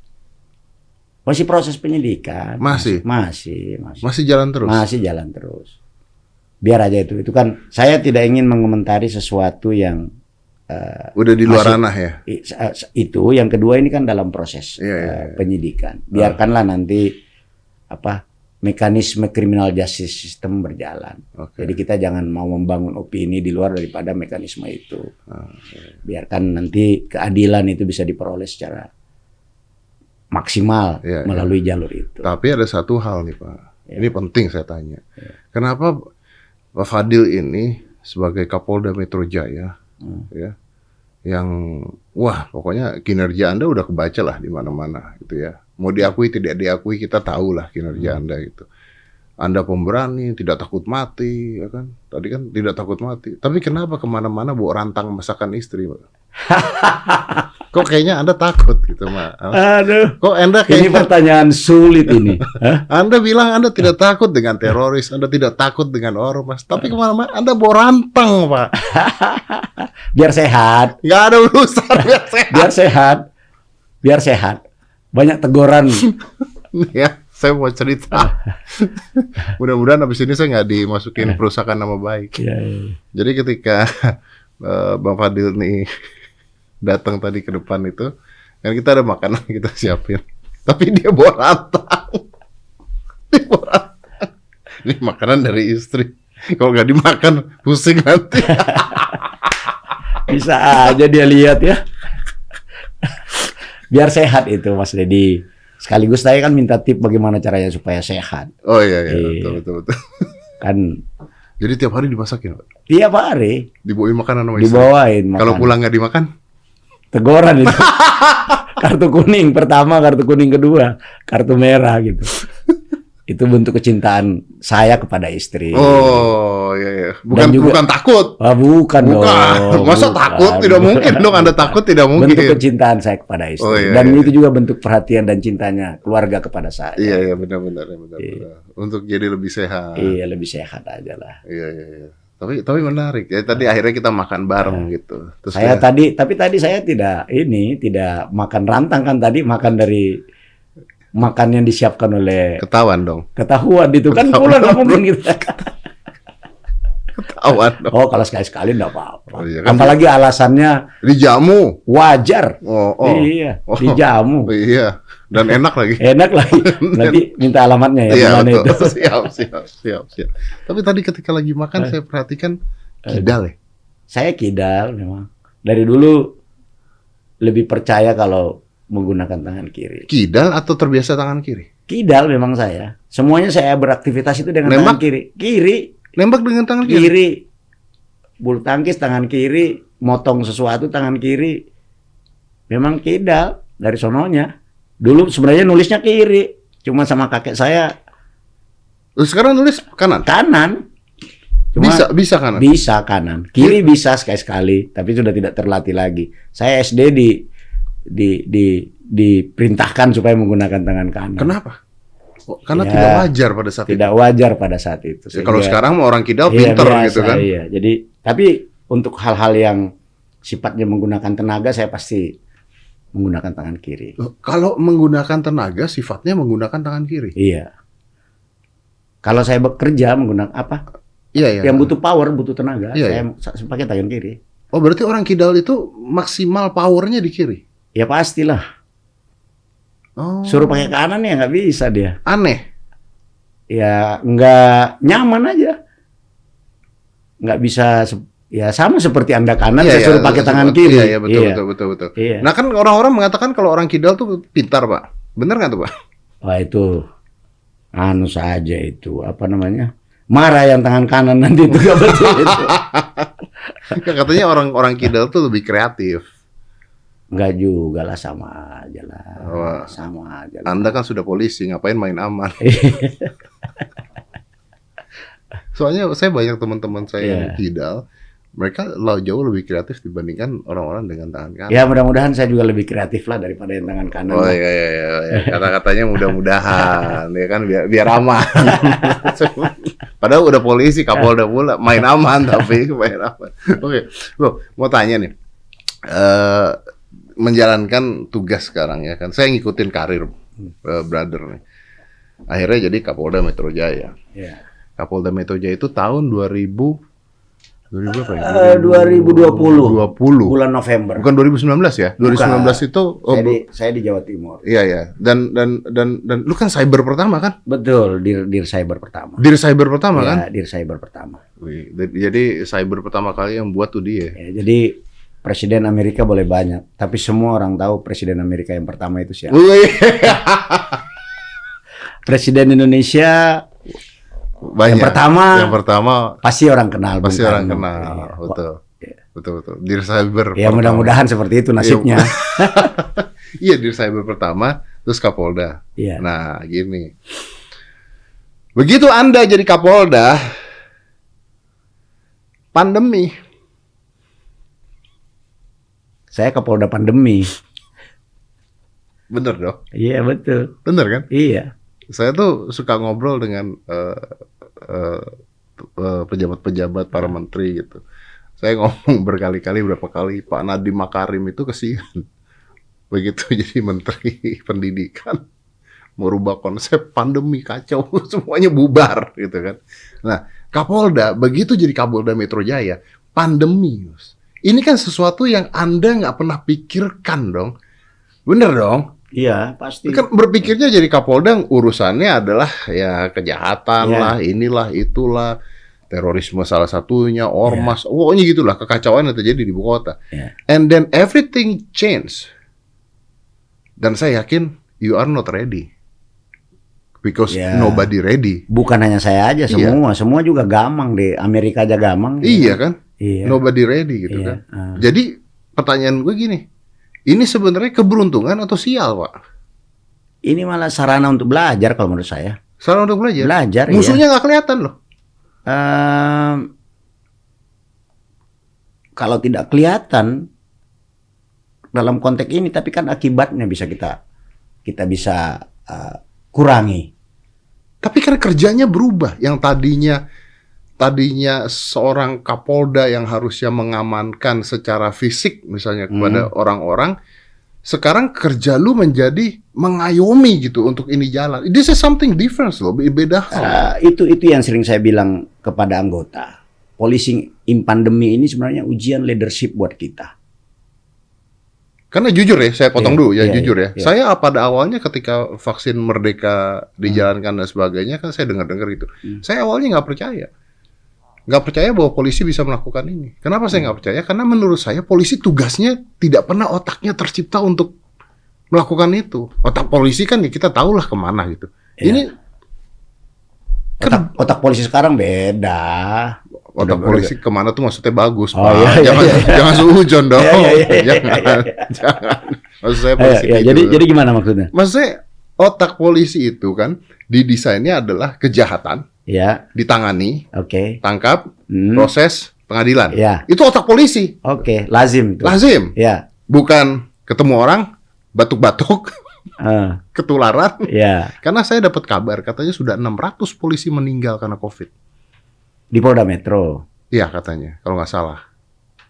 Masih proses penyidikan. Masih? Masih, masih. Masih jalan terus? Masih jalan terus. Biar aja itu. Itu kan saya tidak ingin mengomentari sesuatu yang eh, Udah di luar Masih. ranah ya? sa- itu. Yang kedua ini kan dalam proses Iya, iya, eh, iya. penyidikan. Biarkanlah nanti apa mekanisme criminal justice system berjalan. Oke. Jadi kita jangan mau membangun opini di luar daripada mekanisme itu. Ah, Biarkan nanti keadilan itu bisa diperoleh secara maksimal iya. melalui jalur itu. Tapi ada satu hal nih Pak. Iya. Ini penting saya tanya. Kenapa Pak Fadil ini sebagai Kapolda Metro Jaya, Hmm. ya, yang wah pokoknya kinerja Anda udah kebaca lah di mana-mana gitu ya. Mau diakui tidak diakui kita tahu lah kinerja Hmm. Anda gitu. Anda pemberani, tidak takut mati, ya kan? Tadi kan tidak takut mati. Tapi kenapa ke mana-mana bawa rantang masakan istri, Pak? Kok kayaknya Anda takut gitu, Mak? Aduh, Kok Anda ini kayak pertanyaan sulit ini. Hah? anda bilang Anda tidak takut dengan teroris, Anda tidak takut dengan ormas, tapi ke mana-mana Anda bawa rantang, Pak. Biar sehat, Nggak ada urusan biar sehat. biar sehat, biar sehat. Banyak teguran. ya, saya mau cerita. Mudah-mudahan habis ini saya nggak dimasukin perusahaan nama baik. Ya, ya. Jadi ketika eh, Bang Fadil nih datang tadi ke depan itu, kan kita ada makanan kita siapin, tapi dia bawa rantang. Dia bawa rantang. Ini makanan dari istri. Kalau nggak dimakan pusing nanti. Bisa aja dia lihat ya. Biar sehat itu Mas Dedi. Sekaligus saya kan minta tip bagaimana caranya supaya sehat. Oh iya iya Iya. betul betul betul. Kan Jadi tiap hari dimasakin, Pak. tiap hari Dibawain makanan sama istri. dibawain Kalau pulang nggak dimakan, teguran itu. kartu kuning pertama, kartu kuning kedua, kartu merah gitu. Itu bentuk kecintaan saya kepada istri. oh iya iya. Bukan Dan juga- bukan takut. Ah, bukan, Bukan. dong. Masa bukan. takut? Tidak mungkin dong Anda takut tidak mungkin. Bentuk kecintaan saya kepada istri. Oh, iya, dan iya. itu juga bentuk perhatian dan cintanya keluarga kepada saya. Iya iya benar-benar ya, benar Iya. benar. Untuk jadi lebih sehat. Iya, lebih sehat aja lah. Iya iya iya. Tapi tapi menarik ya. Tadi akhirnya kita makan bareng gitu. Terus saya kayak- tadi, tapi tadi saya tidak ini, tidak makan rantang kan tadi makan dari makan yang disiapkan oleh ketahuan dong. ketahuan itu kan pulang nggak mungkin kita. Ketahuan dong. Oh kalau sekali sekali nggak apa-apa. Oh, iya kan? Apalagi alasannya Dijamu. wajar. Oh oh. Iya, Oh. dijamu. Oh, iya. Dan enak lagi. Enak lagi. Nanti minta alamatnya ya. Iya betul. itu. siap, siap, siap, siap. Tapi tadi ketika lagi makan Eh. saya perhatikan kidal ya. Saya kidal memang. Dari dulu lebih percaya kalau menggunakan tangan kiri. Kidal atau terbiasa tangan kiri? Kidal memang saya. Semuanya saya beraktivitas itu dengan Nembak? tangan kiri. Kiri, Nembak dengan tangan kiri. kiri. Bulu tangkis tangan kiri, motong sesuatu tangan kiri. Memang kidal dari sononya. Dulu sebenarnya nulisnya kiri. Cuma sama kakek saya sekarang nulis kanan. kanan. Cuma Bisa, bisa kanan. Bisa kanan. Kiri bisa sekali-sekali, tapi sudah tidak terlatih lagi. Saya SD di di di diperintahkan supaya menggunakan tangan kanan. Kenapa? Oh, karena Ya, tidak wajar pada saat itu. Tidak wajar pada saat itu. Ya, kalau sekarang orang kidal Iya, pinter biasa, gitu kan. Iya. Jadi tapi untuk hal-hal yang sifatnya menggunakan tenaga saya pasti menggunakan tangan kiri. Kalau menggunakan tenaga sifatnya menggunakan tangan kiri. Iya. Kalau saya bekerja menggunakan apa? Iya, iya. Yang butuh power, butuh tenaga, Iya, saya saya pakai tangan kiri. Oh, berarti orang kidal itu maksimal powernya di kiri. Ya pastilah. Oh. Suruh pakai kanan ya nggak bisa dia. aneh. ya nggak nyaman aja nggak bisa ya sama seperti anda kanan Iya, saya iya, suruh pakai seperti- tangan kiri Iya, iya, betul, Iya. betul, betul, betul. Iya. Nah, kan orang-orang mengatakan kalau orang kidal tuh pintar, Pak. Bener nggak tuh, Pak? wah itu anu saja itu apa namanya marah yang tangan kanan nanti itu nggak betul itu Ya, katanya orang-orang kidal tuh lebih kreatif. nggak juga lah sama aja lah Wah. sama aja lah. Anda kan sudah polisi, ngapain main aman? Soalnya saya banyak teman-teman saya yang Iya. kidal, mereka lo- jauh lebih kreatif dibandingkan orang-orang dengan tangan kanan. ya mudah-mudahan saya juga lebih kreatif lah daripada yang tangan kanan Oh iya iya iya, iya. kata-katanya mudah-mudahan ya kan biar biar aman. Padahal udah polisi, Kapolda pula main aman tapi main aman. Oke, Bro, mau tanya nih. Eh menjalankan tugas sekarang ya kan. Saya ngikutin karir eh, brother nih. Akhirnya jadi Kapolda Metro Jaya. Ya. Kapolda Metro Jaya itu tahun 2000 2000 berapa ya? Eh, 2020. 2020. bulan November Bukan 2019 ya? 2019 itu oh, saya di saya di Jawa Timur Iya ya. Dan dan dan dan lu kan cyber pertama kan? betul dir dir cyber pertama Dir cyber pertama kan? ya, dir cyber pertama Wih, jadi cyber pertama kali yang buat tuh dia. Ya, jadi Presiden Amerika boleh banyak, tapi semua orang tahu Presiden Amerika yang pertama itu siapa. Wih, Presiden Indonesia banyak. yang pertama Yang pertama pasti orang kenal. Bung pasti orang Karno. kenal, Iya. betul. Iya. Betul betul. Dir cyber. Ya mudah-mudahan seperti itu nasibnya. Iya, dir cyber pertama terus Kapolda. Iya. Nah, gini. Begitu Anda jadi Kapolda, pandemi. Saya Kapolda pandemi. Bener dong? Iya betul. Bener kan? Iya. Saya tuh suka ngobrol dengan eh, eh, eh, pejabat-pejabat para menteri gitu. Saya ngomong berkali-kali berapa kali Pak Nadiem Makarim itu kesian. Begitu jadi menteri pendidikan merubah konsep pandemi kacau semuanya bubar gitu kan. Nah, Kapolda begitu jadi Kapolda Metro Jaya pandemi. Ini kan sesuatu yang Anda nggak pernah pikirkan dong. Bener dong? Iya pasti. Kan berpikirnya jadi Kapolda urusannya adalah ya kejahatan Iya. lah, inilah itulah, terorisme salah satunya, ormas, pokoknya gitulah kekacauan yang terjadi di ibu kota. Iya. And then everything change. Dan saya yakin you are not ready. Because Iya. nobody ready. Bukan hanya saya aja, Iya. semua, semua juga gamang deh. Amerika aja gamang. Iya kan? Iya. Nobody ready gitu Iya. kan. Ah. Jadi pertanyaan gue gini, ini sebenarnya keberuntungan atau sial, Pak? Ini malah sarana untuk belajar kalau menurut saya. Salah untuk belajar. Belajar. iya. Musuhnya nggak kelihatan loh. Ehm, kalau tidak kelihatan dalam konteks ini, tapi kan akibatnya bisa kita kita bisa eh, kurangi. Tapi kan kerjanya berubah. Yang tadinya tadinya seorang Kapolda yang harusnya mengamankan secara fisik misalnya kepada orang-orang, sekarang kerja lu menjadi mengayomi gitu untuk ini jalan. This is something different loh, be- beda hal. Eh, itu itu yang sering saya bilang kepada anggota. Policing in pandemi ini sebenarnya ujian leadership buat kita. Karena jujur ya, saya potong Iya, dulu ya iya, jujur ya. iya. Saya pada awalnya ketika vaksin merdeka dijalankan dan sebagainya kan saya dengar-dengar itu. Hmm. Saya awalnya nggak percaya. Nggak percaya bahwa polisi bisa melakukan ini. Kenapa saya nggak percaya? Karena menurut saya polisi tugasnya tidak pernah otaknya tercipta untuk melakukan itu. Otak polisi kan ya kita tahulah ke mana gitu. Iya. Ini Otak, kan otak polisi sekarang beda. otak Udah- polisi ke mana tuh maksudnya bagus, Oh, Pak. iya, iya, jangan iya. jangan suujon dong. Iya, iya, iya, iya, jangan. iya, iya. jangan. Maksud saya Ayo, polisi ya, kayak jadi gitu. jadi gimana maksudnya? maksudnya otak polisi itu kan didesainnya adalah kejahatan Ya, ditangani, oke. tangkap, Hmm. proses, pengadilan. Ya, Itu otak polisi. oke, lazim tuh. Lazim. Ya, Bukan ketemu orang batuk-batuk, eh, ketularan. ya. Karena saya dapat kabar katanya sudah 600 polisi meninggal karena Covid. Di Polda Metro. Iya katanya, kalau nggak salah.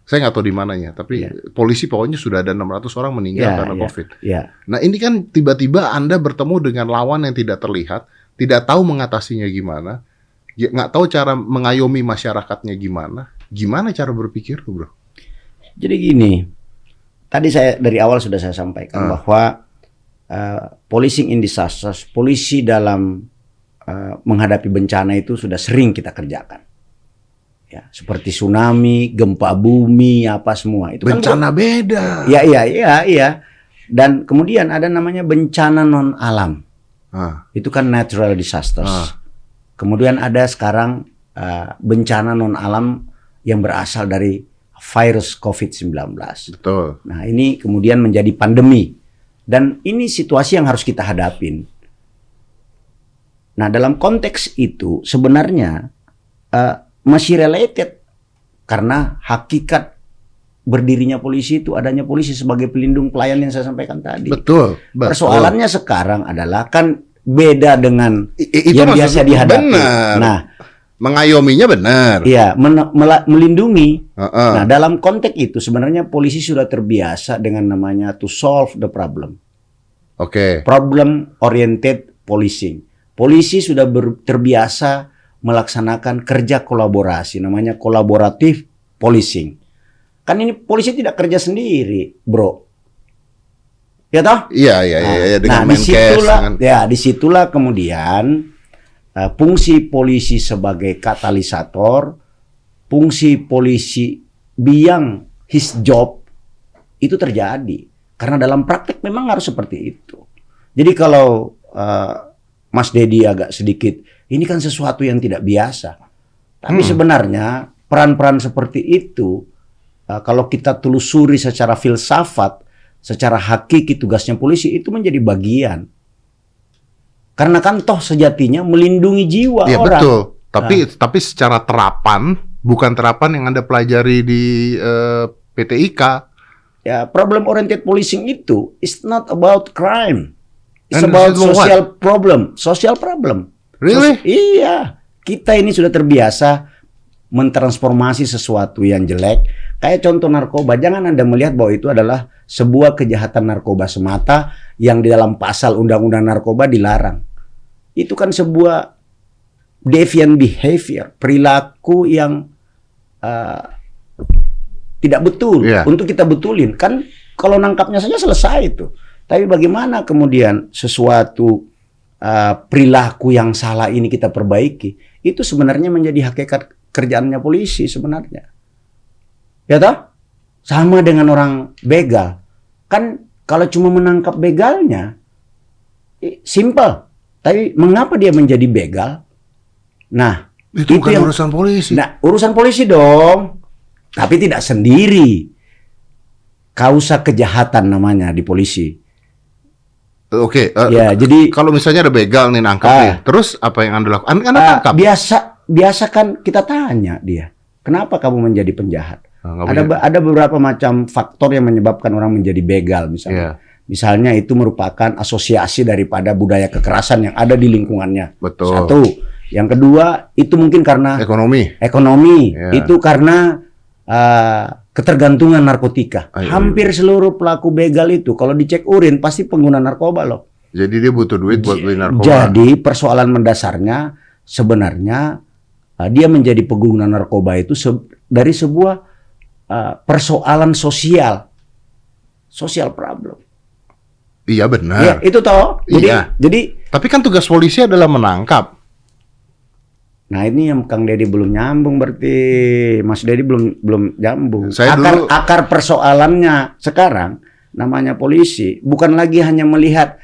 Saya nggak tahu di mananya, tapi Iya. polisi pokoknya sudah ada 600 orang meninggal Ya, karena ya, Covid. Ya, Nah ini kan tiba-tiba Anda bertemu dengan lawan yang tidak terlihat, tidak tahu mengatasinya gimana, ya, nggak tahu cara mengayomi masyarakatnya gimana, gimana cara berpikir tuh bro? Jadi gini, tadi saya dari awal sudah saya sampaikan Ah. bahwa uh, policing in disasters, polisi dalam uh, menghadapi bencana itu sudah sering kita kerjakan. Ya, seperti tsunami, gempa bumi, apa semua itu kan Bencana beda. Iya, iya, iya, iya. Dan kemudian ada namanya bencana non alam. Ah, Itu kan natural disasters. Ah. Kemudian ada sekarang uh, bencana non alam yang berasal dari virus COVID-19. betul. Nah, ini kemudian menjadi pandemi. Dan ini situasi yang harus kita hadapin. Nah, dalam konteks itu sebenarnya eh, masih related karena hakikat berdirinya polisi itu adanya polisi sebagai pelindung pelayan yang saya sampaikan tadi. Betul. betul. Persoalannya sekarang adalah kan beda dengan I- itu yang biasa dihadapi. Benar. Nah, mengayominya benar. iya, men- melindungi Heeh. Nah, dalam konteks itu sebenarnya polisi sudah terbiasa dengan namanya to solve the problem. Oke. Problem oriented policing. Polisi sudah ber- terbiasa melaksanakan kerja kolaborasi namanya kolaboratif policing. Kan ini polisi tidak kerja sendiri, Bro. Ya toh? Iya iya iya, iya dengan nah, di situlah, dengan- ya di situlah kemudian eh, fungsi polisi sebagai katalisator, fungsi polisi biang his job itu terjadi karena dalam praktek memang harus seperti itu. Jadi kalau eh, Mas Dedi agak sedikit, ini kan sesuatu yang tidak biasa. Tapi Hmm. sebenarnya peran-peran seperti itu eh, kalau kita telusuri secara filsafat, secara hakiki tugasnya polisi itu menjadi bagian. Karena kan toh sejatinya melindungi jiwa Iya orang. betul. Tapi tapi secara terapan bukan terapan yang anda pelajari di eh, PT IKA. Ya, problem oriented policing itu is not about crime. It's And about social problem, social problem. Really? Sos- iya. Kita ini sudah terbiasa mentransformasi sesuatu yang jelek. Kayak contoh narkoba, jangan Anda melihat bahwa itu adalah sebuah kejahatan narkoba semata yang di dalam pasal undang-undang narkoba dilarang. Itu kan sebuah deviant behavior, perilaku yang uh, tidak betul Iya. untuk kita betulin. Kan kalau nangkapnya saja selesai itu. Tapi bagaimana kemudian sesuatu uh, perilaku yang salah ini kita perbaiki? Itu sebenarnya menjadi hakikat kerjaannya polisi sebenarnya. Ya toh? Sama dengan orang begal. Kan kalau cuma menangkap begalnya simple. Tapi mengapa dia menjadi begal? Nah, Itu, Itu bukan yang- urusan polisi. Nah, urusan polisi dong. Tapi tidak sendiri. Kausa kejahatan namanya di polisi. Oke. eh, Ya, jadi Kalau misalnya ada begal nih nangkap Ah. nih, terus apa yang anda lakukan? Anda, ah, tangkap. biasa biasa kan kita tanya dia, kenapa kamu menjadi penjahat? Ah, nggak Ada punya- ada beberapa macam faktor yang menyebabkan orang menjadi begal misalnya. Iya, Misalnya itu merupakan asosiasi daripada budaya kekerasan yang ada di lingkungannya. betul. Satu. Yang kedua, itu mungkin karena Ekonomi. ekonomi, Ya. itu karena uh, ketergantungan narkotika. Ayo. Hampir seluruh pelaku begal itu kalau dicek urin pasti pengguna narkoba loh. Jadi dia butuh duit buat beli narkoba. Jadi persoalan mendasarnya sebenarnya uh, dia menjadi pengguna narkoba itu se- dari sebuah uh, persoalan sosial, sosial problem. Iya Ya benar. itu toh. Jadi Iya. jadi Tapi kan tugas polisi adalah menangkap. Nah ini yang Kang Deddy belum nyambung berarti Mas Deddy belum belum nyambung. Saya akar dulu- akar persoalannya sekarang namanya polisi bukan lagi hanya melihat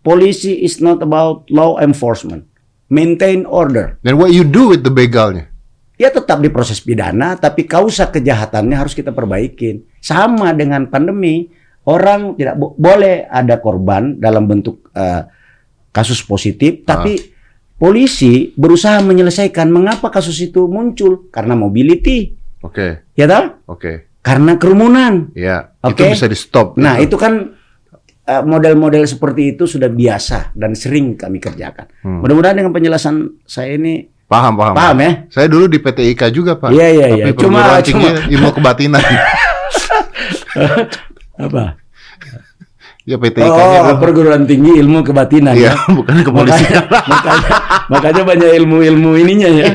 polisi is not about law enforcement, maintain order. Then what you do with the begalnya? Ya tetap di proses pidana, tapi kausa kejahatannya harus kita perbaikin. Sama dengan pandemi, orang tidak bo- boleh ada korban dalam bentuk eh, kasus positif, tapi polisi berusaha menyelesaikan mengapa kasus itu muncul karena mobility, Oke, ya tahu? oke. Karena kerumunan. Ya, Oke. itu bisa di stop. Nah itu kan eh, model-model seperti itu sudah biasa dan sering kami kerjakan. Hmm. Mudah-mudahan dengan penjelasan saya ini paham, paham. paham ya. Saya dulu di PT IKA juga, Pak. Iya, iya, iya. Cuma- cuma- ilmu kebatinan. Apa? ya PT IKA Oh, dulu. perguruan tinggi ilmu kebatinan Iya, ya. bukan kepolisian. Makanya, makanya, makanya banyak ilmu-ilmu ininya ya.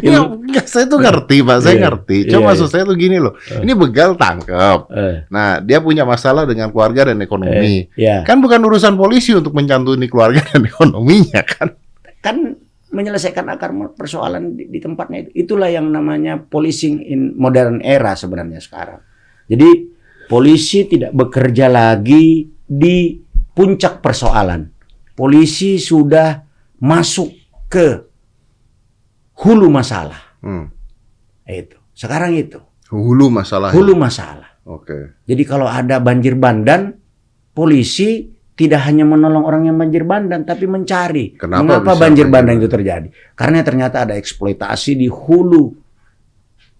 Ya, saya tuh ngerti, Pak. Saya Iya, ngerti. iya, Cuma iya. maksud saya tuh gini loh. Ini begal tangkep. Eh, Nah, dia punya masalah dengan keluarga dan ekonomi. ya. Kan bukan urusan polisi untuk mencantuni keluarga dan ekonominya kan. Kan menyelesaikan akar persoalan di, di tempatnya itu. Itulah yang namanya policing in modern era sebenarnya sekarang. Jadi polisi tidak bekerja lagi di puncak persoalan. Polisi sudah masuk ke hulu masalah. Hmm. Itu. Sekarang itu. Hulu masalah. Hulu masalah. Oke. Jadi kalau ada banjir bandang, polisi tidak hanya menolong orang yang banjir bandang, tapi mencari Kenapa mengapa banjir bandang itu terjadi. Karena ternyata ada eksploitasi di hulu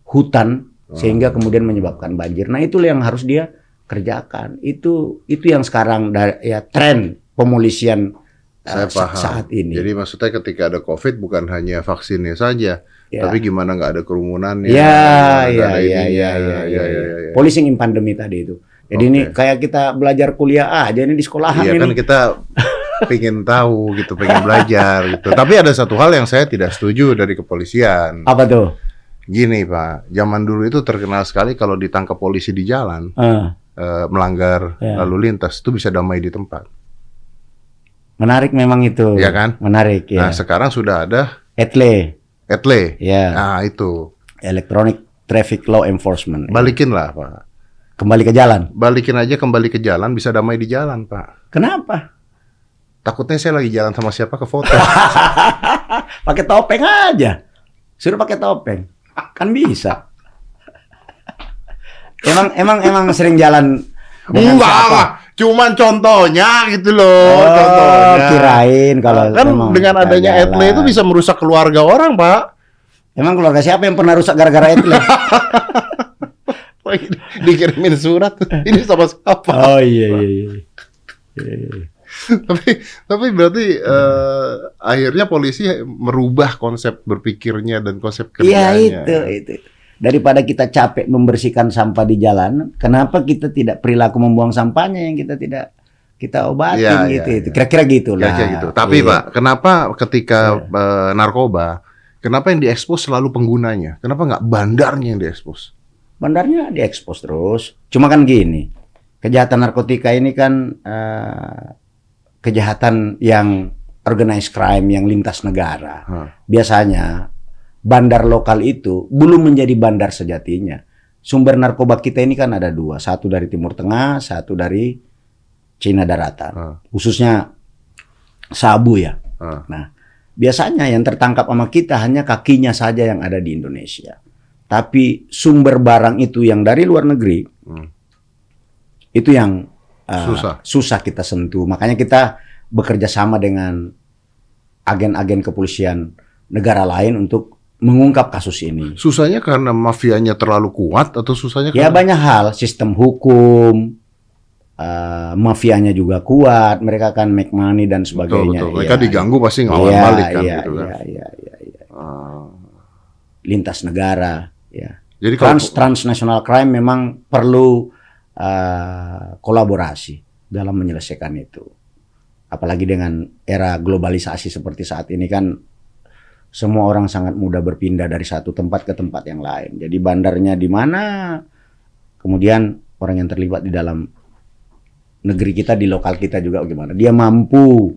hutan Oh. sehingga kemudian menyebabkan banjir. Nah itulah yang harus dia kerjakan. Itu itu yang sekarang ya tren pemolisian Saya sa- paham. saat ini. Jadi maksudnya ketika ada COVID bukan hanya vaksinnya saja, Ya. tapi gimana nggak ada kerumunannya. Ya, ya, ya, ya, ya, ya, ya, ya, ya. Policing in pandemi tadi itu. Jadi Oke. ini kayak kita belajar kuliah aja ini di sekolahan Iya ini. kan kita pengen tahu gitu, pengen belajar gitu. Tapi ada satu hal yang saya tidak setuju dari kepolisian. Apa tuh? Gini Pak, zaman dulu itu terkenal sekali kalau ditangkap polisi di jalan Eh, eh, melanggar Ya. lalu lintas itu bisa damai di tempat. Menarik memang itu. Iya kan? Menarik ya. Nah sekarang sudah ada ETLE, etle. ya. Nah itu Electronic Traffic Law Enforcement. balikin lah Pak. Kembali ke jalan. Balikin aja kembali ke jalan bisa damai di jalan Pak. Kenapa? Takutnya saya lagi jalan sama siapa ke foto. Pakai topeng aja. Suruh pakai topeng. Kan bisa. Emang emang emang sering jalan dengan Enggak siapa? Cuman contohnya gitu loh. Oh, contohnya. kirain kalau kan dengan adanya jalan. etle itu bisa merusak keluarga orang, Pak. Emang keluarga siapa yang pernah rusak gara-gara etle? Dikirimin surat. Ini sama siapa? oh iya iya iya. tapi tapi berarti eh, akhirnya polisi merubah konsep berpikirnya dan konsep Iya kerjanya. itu itu. Daripada kita capek membersihkan sampah di jalan, kenapa kita tidak perilaku membuang sampahnya yang kita tidak kita obatin Iya, gitu iya, itu. Kira-kira gitu lah. Kira-kira gitu. Tapi Iya. Pak, kenapa ketika Iya. eh, narkoba, kenapa yang diekspos selalu penggunanya? Kenapa nggak bandarnya yang diekspos? bandarnya diekspos terus. Cuma kan gini, kejahatan narkotika ini kan eh, kejahatan yang organized crime yang lintas negara. Hah. Biasanya bandar lokal itu belum menjadi bandar sejatinya. Sumber narkoba kita ini kan ada dua, satu dari Timur Tengah, satu dari Cina daratan. Hah. Khususnya sabu ya. Hah. Nah, biasanya yang tertangkap sama kita hanya kakinya saja yang ada di Indonesia. Tapi sumber barang itu yang dari luar negeri Hmm. itu yang uh, Susah. susah kita sentuh. Makanya kita bekerja sama dengan agen-agen kepolisian negara lain untuk mengungkap kasus ini. Susahnya karena mafianya terlalu kuat atau susahnya Ya karena banyak hal, sistem hukum, uh, mafianya juga kuat, mereka kan make money dan betul sebagainya. betul. Mereka Iya, diganggu pasti ngelawan iya, balik kan iya, gitu kan. iya, iya, iya, iya. Ah. Lintas negara, ya. Jadi kalau Trans transnational crime memang perlu uh, kolaborasi dalam menyelesaikan itu. Apalagi dengan era globalisasi seperti saat ini kan semua orang sangat mudah berpindah dari satu tempat ke tempat yang lain. Jadi bandarnya di mana, kemudian orang yang terlibat di dalam negeri kita di lokal kita juga bagaimana. Dia mampu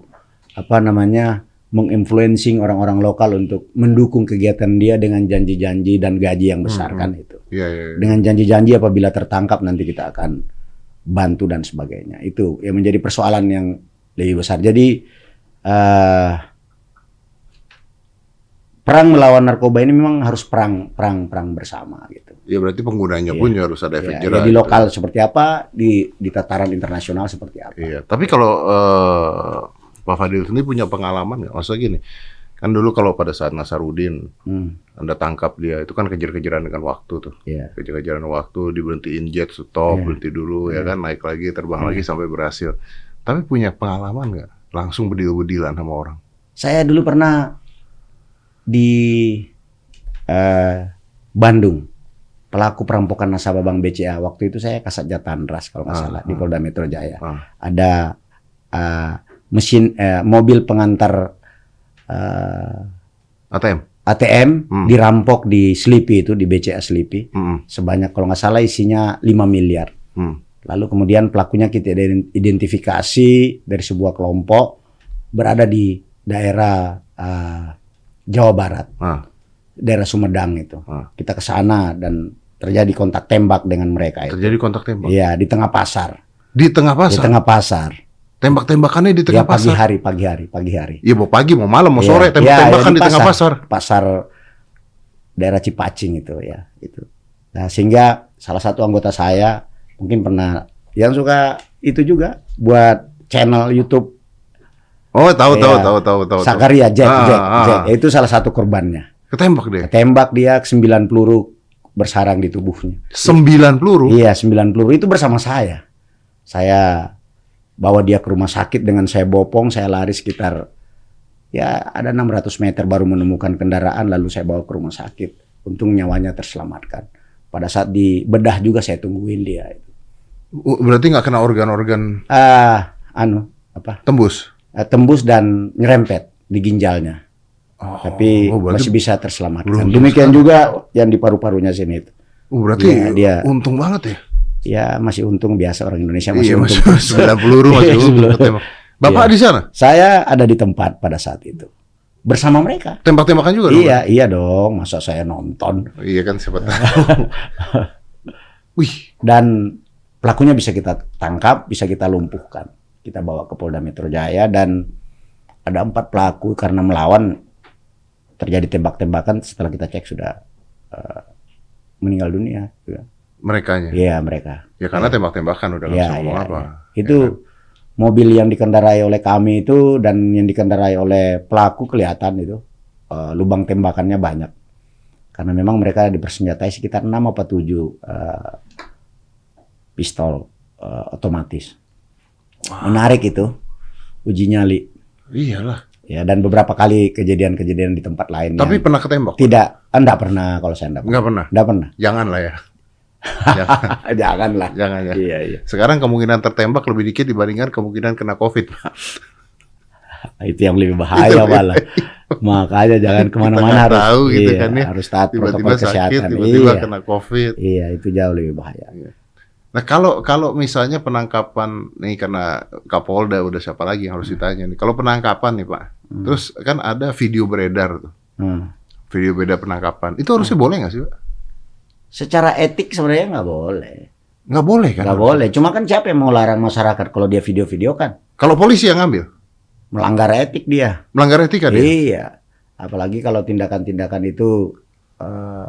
apa namanya menginfluencing orang-orang lokal untuk mendukung kegiatan dia dengan janji-janji dan gaji yang besar Hmm. kan itu. Iya, iya. iya. Dengan janji-janji apabila tertangkap nanti kita akan bantu dan sebagainya. Itu yang menjadi persoalan yang lebih besar. Jadi eh perang melawan narkoba ini memang harus perang perang perang bersama gitu. Ya berarti penggunanya Iya. pun juga harus ada efek Ya, jerah. ya, di lokal seperti apa, di di tataran internasional seperti apa. Iya, tapi kalau eh, Pak Fadil sendiri punya pengalaman nggak? Maksudnya gini, kan dulu kalau pada saat Nasarudin Hmm, Anda tangkap dia, itu kan kejar-kejaran dengan waktu tuh. iya. Kejar-kejaran waktu, diberhentiin jet, stop, Iya. berhenti dulu, ya Iya. kan, naik lagi, terbang Iya. lagi sampai berhasil. Tapi punya pengalaman nggak? Langsung bedil-bedilan sama orang. Saya dulu pernah di eh, Bandung pelaku perampokan nasabah Bank BCA. Waktu itu saya kasat Jatandras kalau nggak Ah, salah di ah. Polda Metro Jaya. Ah. Ada eh, mesin eh, mobil pengantar eh, ATM? ATM Hmm. dirampok di Sleepy itu di BCA Sleepy Mm-mm. sebanyak kalau nggak salah isinya 5 miliar. Hmm. Lalu kemudian pelakunya kita identifikasi dari sebuah kelompok berada di daerah eh, Jawa Barat, Ah. daerah Sumedang itu. Ah. Kita ke sana dan terjadi kontak tembak dengan mereka itu. Terjadi kontak tembak. Iya, di tengah pasar. Di tengah Di pasar? tengah pasar. Tembak-tembakannya di Ya tengah pagi pasar? hari, pagi hari, pagi hari. Iya, mau pagi, mau malam, mau Iya, sore, iya, tembak-tembakan iya, di tengah pasar. Pasar daerah Cipacing itu ya, itu. Nah, sehingga salah satu anggota saya mungkin pernah yang suka itu juga buat channel YouTube Oh, tahu, tahu, Iya. tahu, tahu, tahu. tahu. Sakaria Jack, Ah, Jack, ah, Jack. ah. Itu salah satu korbannya. Ketembak dia. Tembak dia 9 peluru bersarang di tubuhnya. Sembilan peluru. Iya, 9 peluru itu bersama saya. Saya bawa dia ke rumah sakit dengan saya bopong, saya lari sekitar ya ada 600 meter baru menemukan kendaraan lalu saya bawa ke rumah sakit. Untung nyawanya terselamatkan. Pada saat di bedah juga saya tungguin dia. Uh, Berarti nggak kena organ-organ Ah, anu apa? tembus. Eh, Tembus dan nyerempet di ginjalnya. Oh, Tapi oh, masih bisa terselamatkan. Demikian juga yang di paru-parunya sini itu. oh, berarti Iya, dia- untung banget ya. Ya masih untung biasa orang Indonesia masih iya, untung. masih sembilan peluru masih Iya, untung ketembak. Bapak Iya. di sana Saya ada di tempat pada saat itu bersama mereka. tembak-tembakan juga dong? Iya, iya dong. Masa saya nonton Iya kan siapa tahu. Wih, dan pelakunya bisa kita tangkap, bisa kita lumpuhkan. Kita bawa ke Polda Metro Jaya dan ada empat pelaku karena melawan terjadi tembak-tembakan. Setelah kita cek sudah eh, meninggal dunia. merekanya. Iya mereka. Ya karena tembak-tembakan udah nggak Iya, bisa ngomong iya, apa. iya. Itu mobil yang dikendarai oleh kami itu dan yang dikendarai oleh pelaku kelihatan itu eh, lubang tembakannya banyak. Karena memang mereka dipersenjatai sekitar 6 apa 7 eh, pistol eh, otomatis. Menarik itu uji nyali. Iyalah. Ya dan beberapa kali kejadian-kejadian di tempat lain. Tapi pernah ketembak? tidak, enggak pernah kalau saya enggak pernah. Nggak pernah. Enggak pernah. Jangan lah ya. jangan, Janganlah. jangan ya. Iya, iya. Sekarang kemungkinan tertembak lebih dikit dibandingkan kemungkinan kena COVID. Itu yang lebih bahaya malah. Makanya jangan ke mana-mana harus tahu gitu iya, kan ya. harus taat Tiba-tiba protokol sakit, kesehatan. tiba-tiba iya. kena COVID. iya, itu jauh lebih bahaya. Nah kalau kalau misalnya penangkapan nih karena Kapolda udah siapa lagi yang harus ditanya nih. Kalau penangkapan nih Pak, Hmm. terus kan ada video beredar tuh, Hmm. video beredar penangkapan. Itu harusnya boleh nggak sih Pak? Secara etik sebenarnya nggak boleh. Nggak boleh kan? Nggak boleh. Cuma kan siapa yang mau larang masyarakat kalau dia video-video kan? Kalau polisi yang ngambil, Melanggar etik dia. melanggar etika dia. Iya. Apalagi kalau tindakan-tindakan itu eh,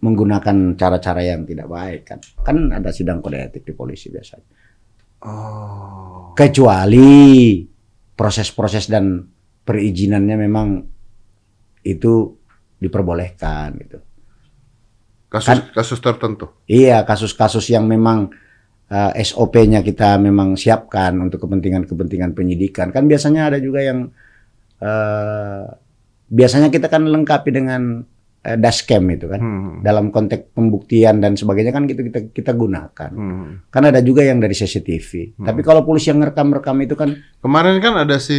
menggunakan cara-cara yang tidak baik kan. Kan ada sidang kode etik di polisi biasanya. Oh. kecuali proses-proses dan perizinannya memang itu diperbolehkan gitu. Kasus kasus tertentu. Iya, kasus-kasus yang memang eh, SOP-nya kita memang siapkan untuk kepentingan-kepentingan penyidikan. Kan biasanya ada juga yang eh, biasanya kita kan lengkapi dengan eh, dashcam itu kan. Hmm. Dalam konteks pembuktian dan sebagainya kan gitu kita kita gunakan. Hmm. Kan ada juga yang dari CCTV. Hmm. Tapi kalau polisi yang ngerekam-rekam itu kan Kemarin kan ada si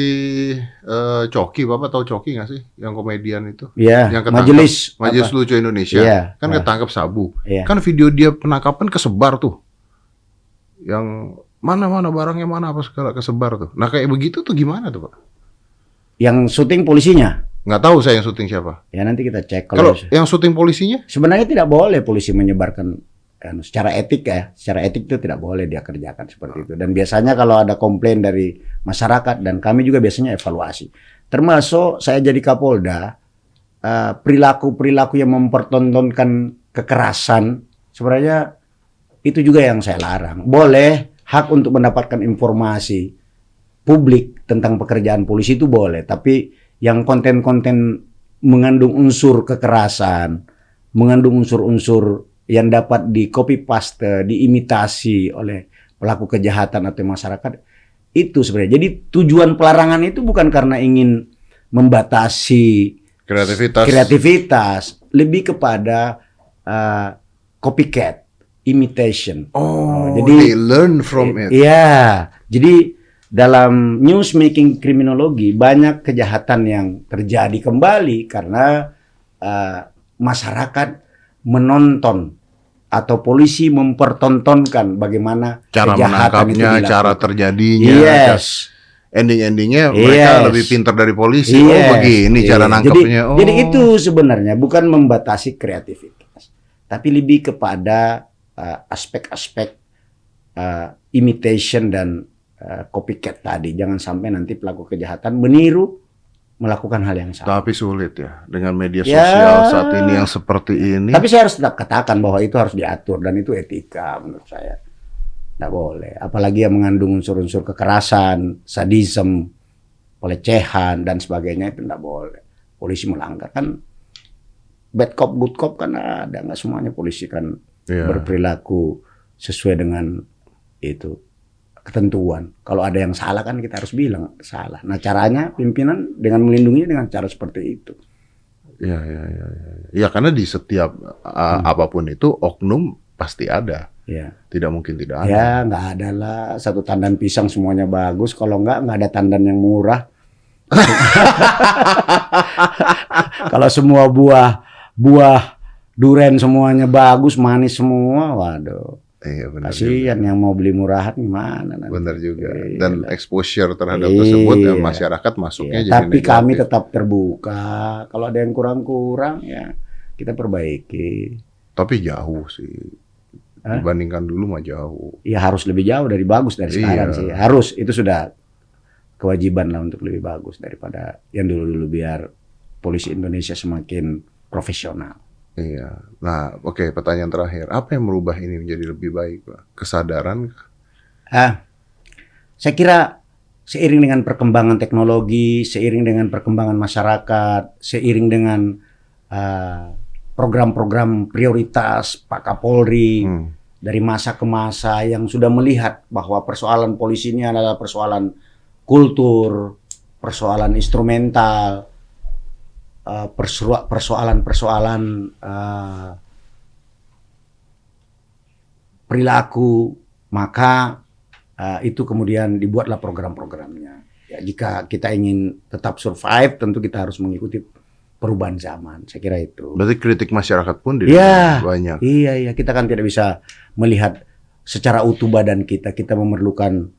eh, Coki, Bapak tahu Coki nggak sih? Yang komedian itu. ya Yang ketangkep. majelis Majelis apa? Lucu Indonesia. Iya. Kan Nah. ketangkap sabu. Iya. Kan video dia penangkapan kesebar tuh. Yang mana-mana barangnya mana apa segala kesebar tuh. Nah kayak begitu tuh gimana tuh Pak? Yang syuting polisinya. Nggak tahu saya yang syuting siapa. Ya nanti kita cek Kalau kalau yang syuting polisinya? sebenarnya tidak boleh polisi menyebarkan kan, secara etik ya, secara etik itu tidak boleh dia kerjakan seperti itu. Dan biasanya kalau ada komplain dari masyarakat dan kami juga biasanya evaluasi. Termasuk saya jadi Kapolda, eh, perilaku-perilaku yang mempertontonkan kekerasan sebenarnya itu juga yang saya larang. Boleh hak untuk mendapatkan informasi publik tentang pekerjaan polisi itu boleh, tapi yang konten-konten mengandung unsur kekerasan, mengandung unsur-unsur yang dapat di copy paste, diimitasi oleh pelaku kejahatan atau masyarakat itu sebenarnya. Jadi tujuan pelarangan itu bukan karena ingin membatasi Kreativitas. kreativitas, lebih kepada uh, copycat, imitation. Oh, jadi- they learn from it. Iya, jadi dalam news making kriminologi banyak kejahatan yang terjadi kembali karena uh, masyarakat menonton atau polisi mempertontonkan bagaimana Cara kejahatan itu menangkapnya, dilakukan. cara terjadinya, Yes. ending-endingnya mereka Yes. lebih pintar dari polisi. Yes. Oh begini cara Iya. nangkapnya. Jadi, oh. jadi itu sebenarnya bukan membatasi kreativitas, tapi lebih kepada uh, aspek-aspek uh, imitation dan uh, copycat tadi. Jangan sampai nanti pelaku kejahatan meniru melakukan hal yang sama. Tapi sulit ya dengan media Ya. sosial saat ini yang seperti ini. Tapi saya harus tetap katakan bahwa itu harus diatur dan itu etika menurut saya. Tidak boleh. Apalagi yang mengandung unsur-unsur kekerasan, sadisme, pelecehan dan sebagainya itu tidak boleh. Polisi melanggar kan bad cop good cop kan ada nggak semuanya polisi kan Iya. berperilaku sesuai dengan itu ketentuan. Kalau ada yang salah kan kita harus bilang salah. Nah caranya pimpinan dengan melindunginya dengan cara seperti itu. Iya, iya, iya, iya. Ya karena di setiap uh, Hmm. apa pun itu oknum pasti ada. Ya. Tidak mungkin tidak ada. Ya nggak ada lah satu tandan pisang semuanya bagus. Kalau nggak nggak ada tandan yang murah. Kalau semua buah buah duren semuanya bagus manis semua, waduh. Iya, benar. Kasihan yang mau beli murahan gimana nanti. Benar juga. Iya Dan lah. exposure terhadap Iya. tersebut ya, masyarakat masuknya Iya, jadi tapi kami negatif. tetap terbuka. Kalau ada yang kurang-kurang ya kita perbaiki. Tapi jauh sih. Hah? Dibandingkan dulu mah jauh. Ya harus lebih jauh dari bagus dari sekarang Iya. sih. Harus itu sudah kewajiban lah untuk lebih bagus daripada yang dulu-dulu biar polisi Indonesia semakin profesional. Iya. Nah, oke, pertanyaan terakhir. Apa yang merubah ini menjadi lebih baik, Pak? Kesadaran? Ah, saya kira seiring dengan perkembangan teknologi, seiring dengan perkembangan masyarakat, seiring dengan ah, program-program prioritas Pak Kapolri Hmm. dari masa ke masa yang sudah melihat bahwa persoalan polisi ini adalah persoalan kultur, persoalan instrumental, persua- persoalan-persoalan eh, perilaku, maka eh, itu kemudian dibuatlah program-programnya. Ya, jika kita ingin tetap survive, tentu kita harus mengikuti perubahan zaman. Saya kira itu. Berarti kritik masyarakat pun di Iya. banyak. Iya, iya. Kita kan tidak bisa melihat secara utuh badan kita. Kita memerlukan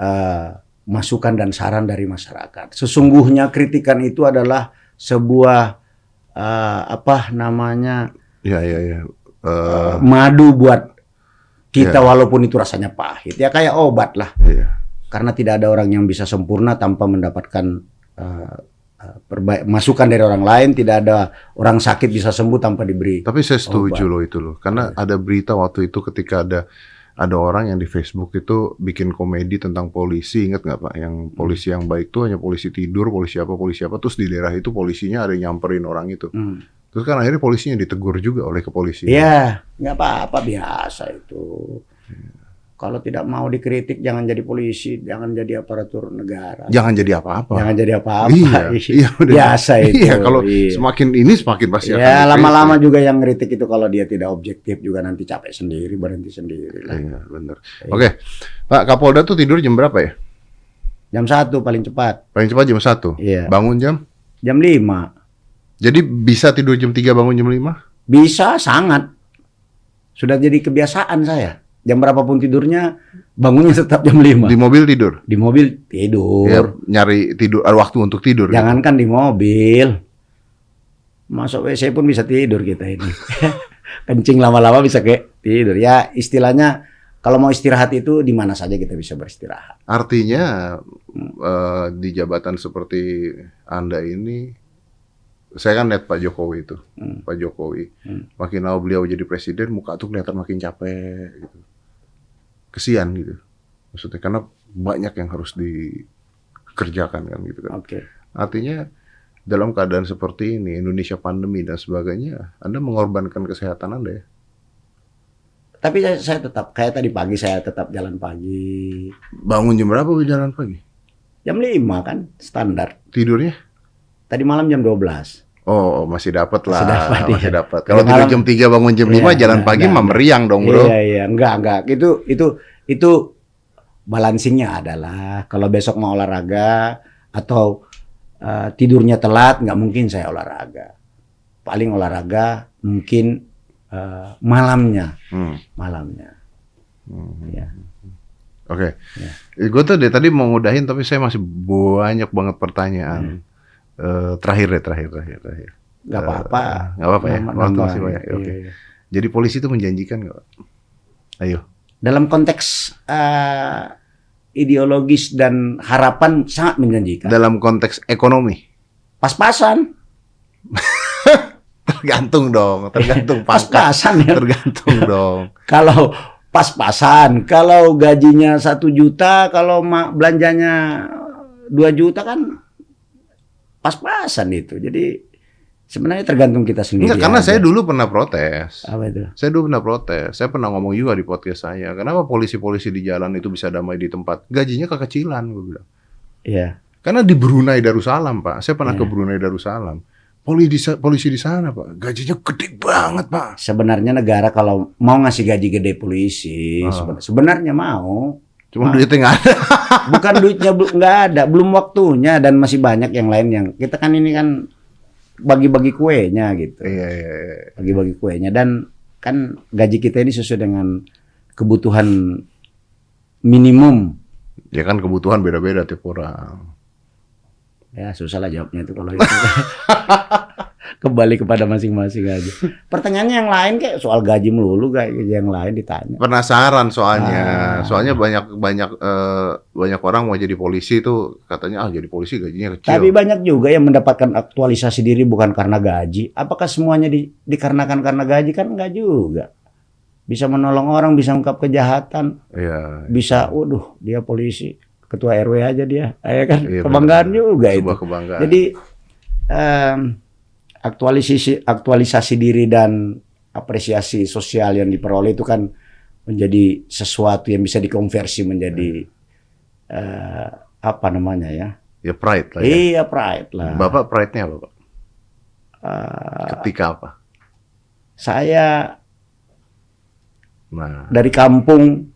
eh, masukan dan saran dari masyarakat. Sesungguhnya kritikan itu adalah sebuah eh, apa namanya Iya, iya, iya. Eh, madu buat kita Iya. walaupun itu rasanya pahit. Ya kayak obat lah. iya. Karena tidak ada orang yang bisa sempurna tanpa mendapatkan eh, eh, perbaik- masukan dari orang lain. Tidak ada orang sakit bisa sembuh tanpa diberi. Tapi saya setuju Obat. loh itu loh. Karena ada berita waktu itu ketika ada ada orang yang di Facebook itu bikin komedi tentang polisi, ingat nggak Pak? Yang polisi yang baik tuh hanya polisi tidur, polisi apa, polisi apa. Terus di daerah itu polisinya ada yang nyamperin orang itu. Hmm. Terus kan akhirnya polisinya ditegur juga oleh kepolisian. Iya, nggak apa-apa biasa itu. Kalau tidak mau dikritik, jangan jadi polisi, jangan jadi aparatur negara, Jangan jadi apa-apa. jangan jadi apa-apa. Iya, iya, udah. biasa itu. Iya, kalau Iya. semakin ini semakin pasti Ya lama-lama juga yang ngeritik itu kalau dia tidak objektif juga nanti capek sendiri, berhenti sendiri lah. Iya, benar. Oke. Pak Kapolda tuh tidur jam berapa ya? Jam satu paling cepat, Paling cepat jam 1. Iya. Bangun jam? jam 5 Jadi bisa tidur jam 3 bangun jam 5? bisa sangat. Sudah jadi kebiasaan saya. Jam berapapun tidurnya bangunnya tetap jam 5 Di mobil tidur. di mobil tidur Ya, nyari tidur ada waktu untuk tidur. jangankan di mobil masuk WC pun bisa tidur kita ini kencing lama-lama bisa kayak tidur ya istilahnya kalau mau istirahat itu di mana saja kita bisa beristirahat Artinya eh, di jabatan seperti Anda ini saya kan lihat Pak Jokowi itu, Hmm. Pak Jokowi. Hmm. Makin lama beliau jadi presiden, muka tuh kelihatan makin capek gitu. Kesian gitu. Maksudnya karena banyak yang harus dikerjakan kan gitu kan. oke Artinya dalam keadaan seperti ini, Indonesia pandemi dan sebagainya, Anda mengorbankan kesehatan Anda ya. tapi saya, saya tetap kayak tadi pagi saya tetap jalan pagi Bangun jam berapa jalan pagi? jam 5 kan standar Tidurnya? tadi malam jam 12 Oh, masih dapat lah. Masih dapat, masih iya. dapat. Kalau tidur jam 3 bangun jam 5 Iya, jalan enggak, pagi mah meriang dong, Bro. Iya iya enggak enggak itu itu itu balancingnya adalah kalau besok mau olahraga atau eh, tidurnya telat nggak mungkin saya olahraga paling olahraga mungkin eh, malamnya Hmm. malamnya hmm. ya Oke. Ya. Gue tuh dari tadi mau ngudahin tapi saya masih banyak banget pertanyaan. Eh, terakhir ya, terakhir, terakhir, terakhir. nggak apa-apa Eh, nggak apa-apa ya. Waktu masih banyak. Iya, Oke. iya. Jadi polisi itu menjanjikan nggak? Ayo. dalam konteks eh, ideologis dan harapan sangat menjanjikan Dalam konteks ekonomi. pas-pasan Tergantung dong, tergantung pangkat. pas-pasan ya Tergantung dong. Kalau pas-pasan, kalau gajinya satu juta, kalau belanjanya 2 juta kan pas-pasan itu. Jadi sebenarnya tergantung kita sendiri. Enggak, karena aja. saya dulu pernah protes. apa itu? Saya dulu pernah protes. Saya pernah ngomong juga di podcast saya. Kenapa polisi-polisi di jalan itu bisa damai di tempat? Gajinya kekecilan, gue bilang. Iya. Karena di Brunei Darussalam, Pak. Saya pernah Iya. ke Brunei Darussalam. Polisi polisi di sana, Pak. Gajinya gede banget, Pak. Sebenarnya negara kalau mau ngasih gaji gede polisi, Ah. seben- sebenarnya mau. Cuma Ah. duitnya nggak ada. Bukan duitnya belum nggak ada, belum waktunya dan masih banyak yang lain yang kita kan ini kan bagi-bagi kuenya gitu. Iya, iya, iya. bagi-bagi kuenya dan kan gaji kita ini sesuai dengan kebutuhan minimum Ya kan kebutuhan beda-beda tiap orang. Ya susah lah jawabnya itu kalau itu kembali kepada masing-masing aja pertanyaannya yang lain kayak soal gaji melulu kayak yang lain ditanya Penasaran soalnya. Ah. Soalnya banyak banyak eh, banyak orang mau jadi polisi itu katanya ah jadi polisi gajinya kecil. tapi banyak juga yang mendapatkan aktualisasi diri bukan karena gaji apakah semuanya di- dikarenakan karena gaji kan enggak juga bisa menolong orang bisa ungkap kejahatan Iya. bisa waduh dia polisi ketua RW aja dia ya kan Iya, kebanggaan benar. juga itu Sebuah kebanggaan. Jadi em, aktualisasi aktualisasi diri dan apresiasi sosial yang diperoleh itu kan menjadi sesuatu yang bisa dikonversi menjadi eh, apa namanya ya? ya pride lah ya. Iya pride lah. Bapak pride-nya apa, Pak? Eh, Ketika apa? saya Nah, dari kampung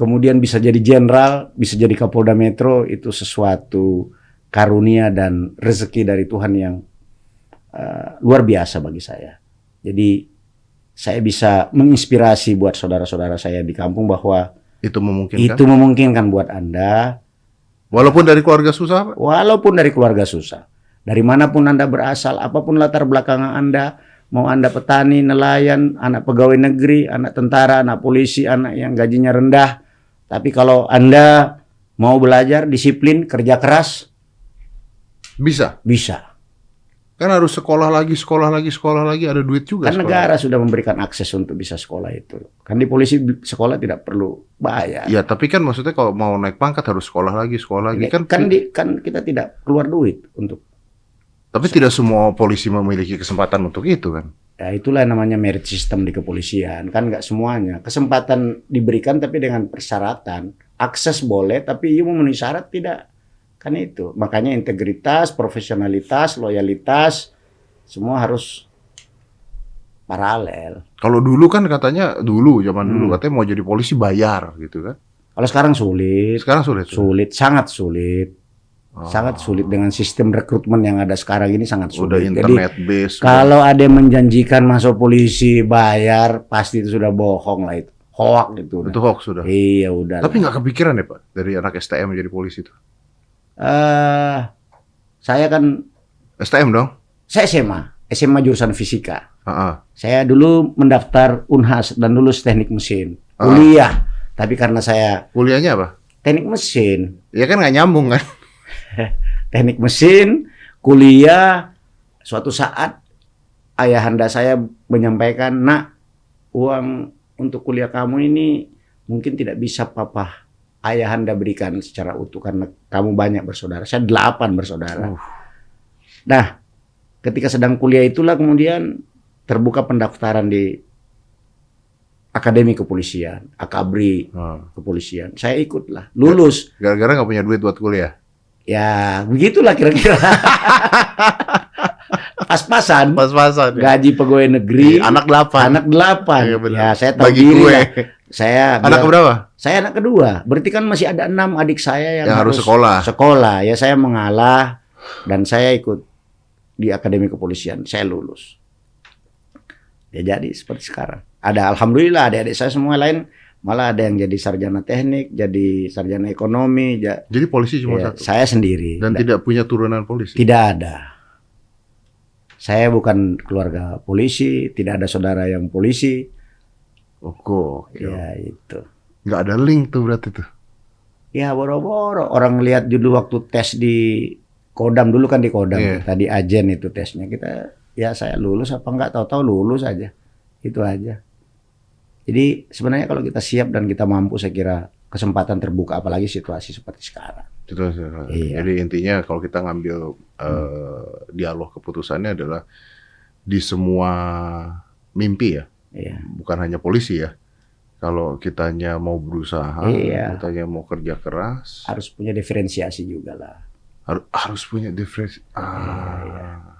kemudian bisa jadi jenderal, bisa jadi Kapolda Metro itu sesuatu karunia dan rezeki dari Tuhan yang eh, luar biasa bagi saya. Jadi saya bisa menginspirasi buat saudara-saudara saya di kampung bahwa itu memungkinkan. itu memungkinkan buat Anda Walaupun dari keluarga susah, Pak. walaupun dari keluarga susah. Dari mana pun Anda berasal, apa pun latar belakang Anda, mau Anda petani, nelayan, anak pegawai negeri, anak tentara, anak polisi, anak yang gajinya rendah. Tapi kalau Anda mau belajar, disiplin, kerja keras, Bisa. bisa. Kan harus sekolah lagi, sekolah lagi, sekolah lagi, ada duit juga. Kan sekolah. negara sudah memberikan akses untuk bisa sekolah itu. Kan di polisi sekolah tidak perlu bayar. Ya, tapi kan maksudnya kalau mau naik pangkat harus sekolah lagi, sekolah lagi. Ini Kan, kan, di, kan kita tidak keluar duit untuk tapi tidak semua polisi memiliki kesempatan untuk itu kan. Ya itulah namanya merit system di kepolisian. Kan nggak semuanya. Kesempatan diberikan tapi dengan persyaratan. Akses boleh tapi you memenuhi syarat tidak. Kan itu. Makanya integritas, profesionalitas, loyalitas semua harus paralel. Kalau dulu kan katanya dulu zaman dulu Hmm. katanya mau jadi polisi bayar gitu kan. Kalau sekarang sulit, Sekarang sulit. sulit, sangat sulit. Oh. Sangat sulit dengan sistem rekrutmen yang ada sekarang ini sangat Udah sulit. Jadi internet base. Kalau ada yang menjanjikan masuk polisi bayar, pasti itu sudah bohong lah itu. hoak gitu. Itu hoax sudah. Iya udah. Tapi nggak kepikiran ya Pak dari anak STM menjadi polisi itu. eh saya kan STM dong. saya SMA, SMA jurusan fisika. Ah, Saya dulu mendaftar Unhas dan lulus teknik mesin. Ah. Kuliah. Tapi karena saya Kuliahnya apa? teknik mesin, Ya kan nggak nyambung kan? teknik mesin, kuliah, suatu saat ayahanda saya menyampaikan, nak, uang untuk kuliah kamu ini mungkin tidak bisa papa ayahanda berikan secara utuh karena kamu banyak bersaudara. Saya delapan bersaudara. Uh. Nah, ketika sedang kuliah itulah kemudian terbuka pendaftaran di Akademi Kepolisian, Akabri Ah. Kepolisian. Saya ikutlah, lulus. Gara-gara nggak punya duit buat kuliah. Ya, begitulah kira-kira. Pas-pasan. Pas-pasan. ya. Gaji pegawai negeri. Iya, anak delapan. anak delapan. Benar. ya, saya tahu Bagi diri gue. lah. Saya Anak berapa? saya anak kedua. Berarti kan masih ada enam adik saya yang, Yang harus sekolah. Sekolah. Ya, saya mengalah dan saya ikut di Akademi Kepolisian. Saya lulus. Ya jadi seperti sekarang. Ada alhamdulillah adik-adik saya semua lain malah ada yang jadi sarjana teknik, jadi sarjana ekonomi, ja- Jadi polisi cuma ya, satu. saya sendiri. Dan tidak punya turunan polisi. tidak ada. Saya bukan keluarga polisi, tidak ada saudara yang polisi. Oh, gokil. Ya itu. Nggak ada link tuh berarti tuh. Ya boro-boro orang lihat dulu waktu tes di Kodam dulu kan di Kodam Iya. tadi ajen itu tesnya kita ya saya lulus apa enggak tahu-tahu lulus aja itu aja. Jadi sebenarnya kalau kita siap dan kita mampu saya kira kesempatan terbuka apalagi situasi seperti sekarang. Itu, Iya. Jadi intinya kalau kita ngambil eh, dialog keputusannya adalah di semua mimpi ya, Iya. bukan hanya polisi ya. Kalau kitanya mau berusaha, Iya. kitanya mau kerja keras, Harus punya diferensiasi juga lah. harus harus punya difference. Iya, Ah,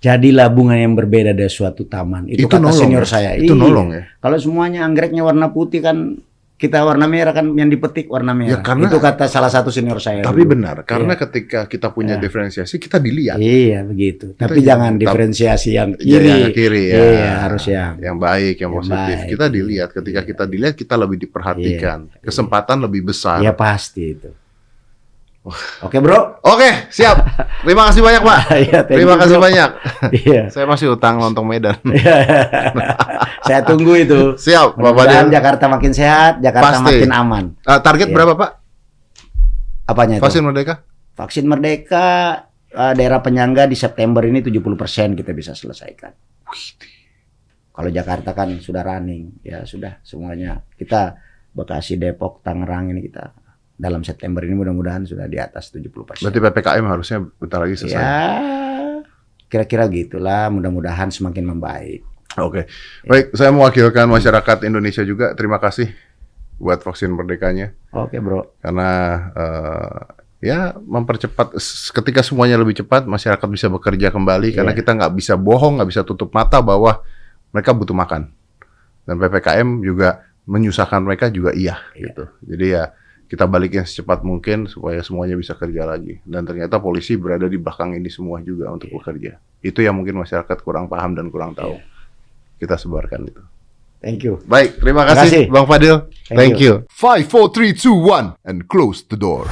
Jadilah bunga yang berbeda dari suatu taman. Itu, kata nolong senior ya? saya. Itu Iya. nolong ya. Kalau semuanya anggreknya warna putih kan kita warna merah kan yang dipetik warna merah. Ya, karena- itu kata salah satu senior saya. Tapi dulu. benar, karena ketika kita punya Iya. diferensiasi, kita dilihat. Iya begitu. Kita Tapi jangan- tapi- diferensiasi yang Ya, kiri. yang kiri ya. Iya harus yang. yang baik, yang, Yang positif. baik. Kita dilihat. Ketika Iya. kita dilihat, kita lebih diperhatikan. Kesempatan lebih besar. Ya pasti itu. Oke bro. Oke, siap. Terima kasih banyak, Pak. Iya, thank Terima you, kasih bro. banyak. Iya. Saya masih utang lontong Medan. Saya tunggu itu. Siap, Bapak Mudah-mudahan. Jakarta makin sehat, Jakarta Pasti. makin aman. Eh, target Iya. berapa, Pak? Apanya itu? Vaksin Merdeka? Vaksin Merdeka eh, daerah penyangga di September ini 70% kita bisa selesaikan. Kalau Jakarta kan sudah running, ya sudah semuanya. Kita Bekasi, Depok, Tangerang ini kita dalam September ini mudah-mudahan sudah di atas 70%. Berarti PPKM harusnya bentar lagi selesai. Ya, kira-kira gitulah. Mudah-mudahan semakin membaik. Oke. Baik, saya mewakilkan masyarakat Indonesia juga. Terima kasih buat vaksin merdekanya Oke, bro. karena eh, ya mempercepat ketika semuanya lebih cepat masyarakat bisa bekerja kembali karena Iya. kita nggak bisa bohong nggak bisa tutup mata bahwa mereka butuh makan dan ppkm juga menyusahkan mereka juga iya Iya. gitu jadi ya kita balikin secepat mungkin supaya semuanya bisa kerja lagi dan ternyata polisi berada di belakang ini semua juga untuk Iya. bekerja itu yang mungkin masyarakat kurang paham dan kurang tahu Iya. kita sebarkan itu Thank you. baik terima Terima kasih, kasih. bang Fadil Thank thank you five four three two one and close the door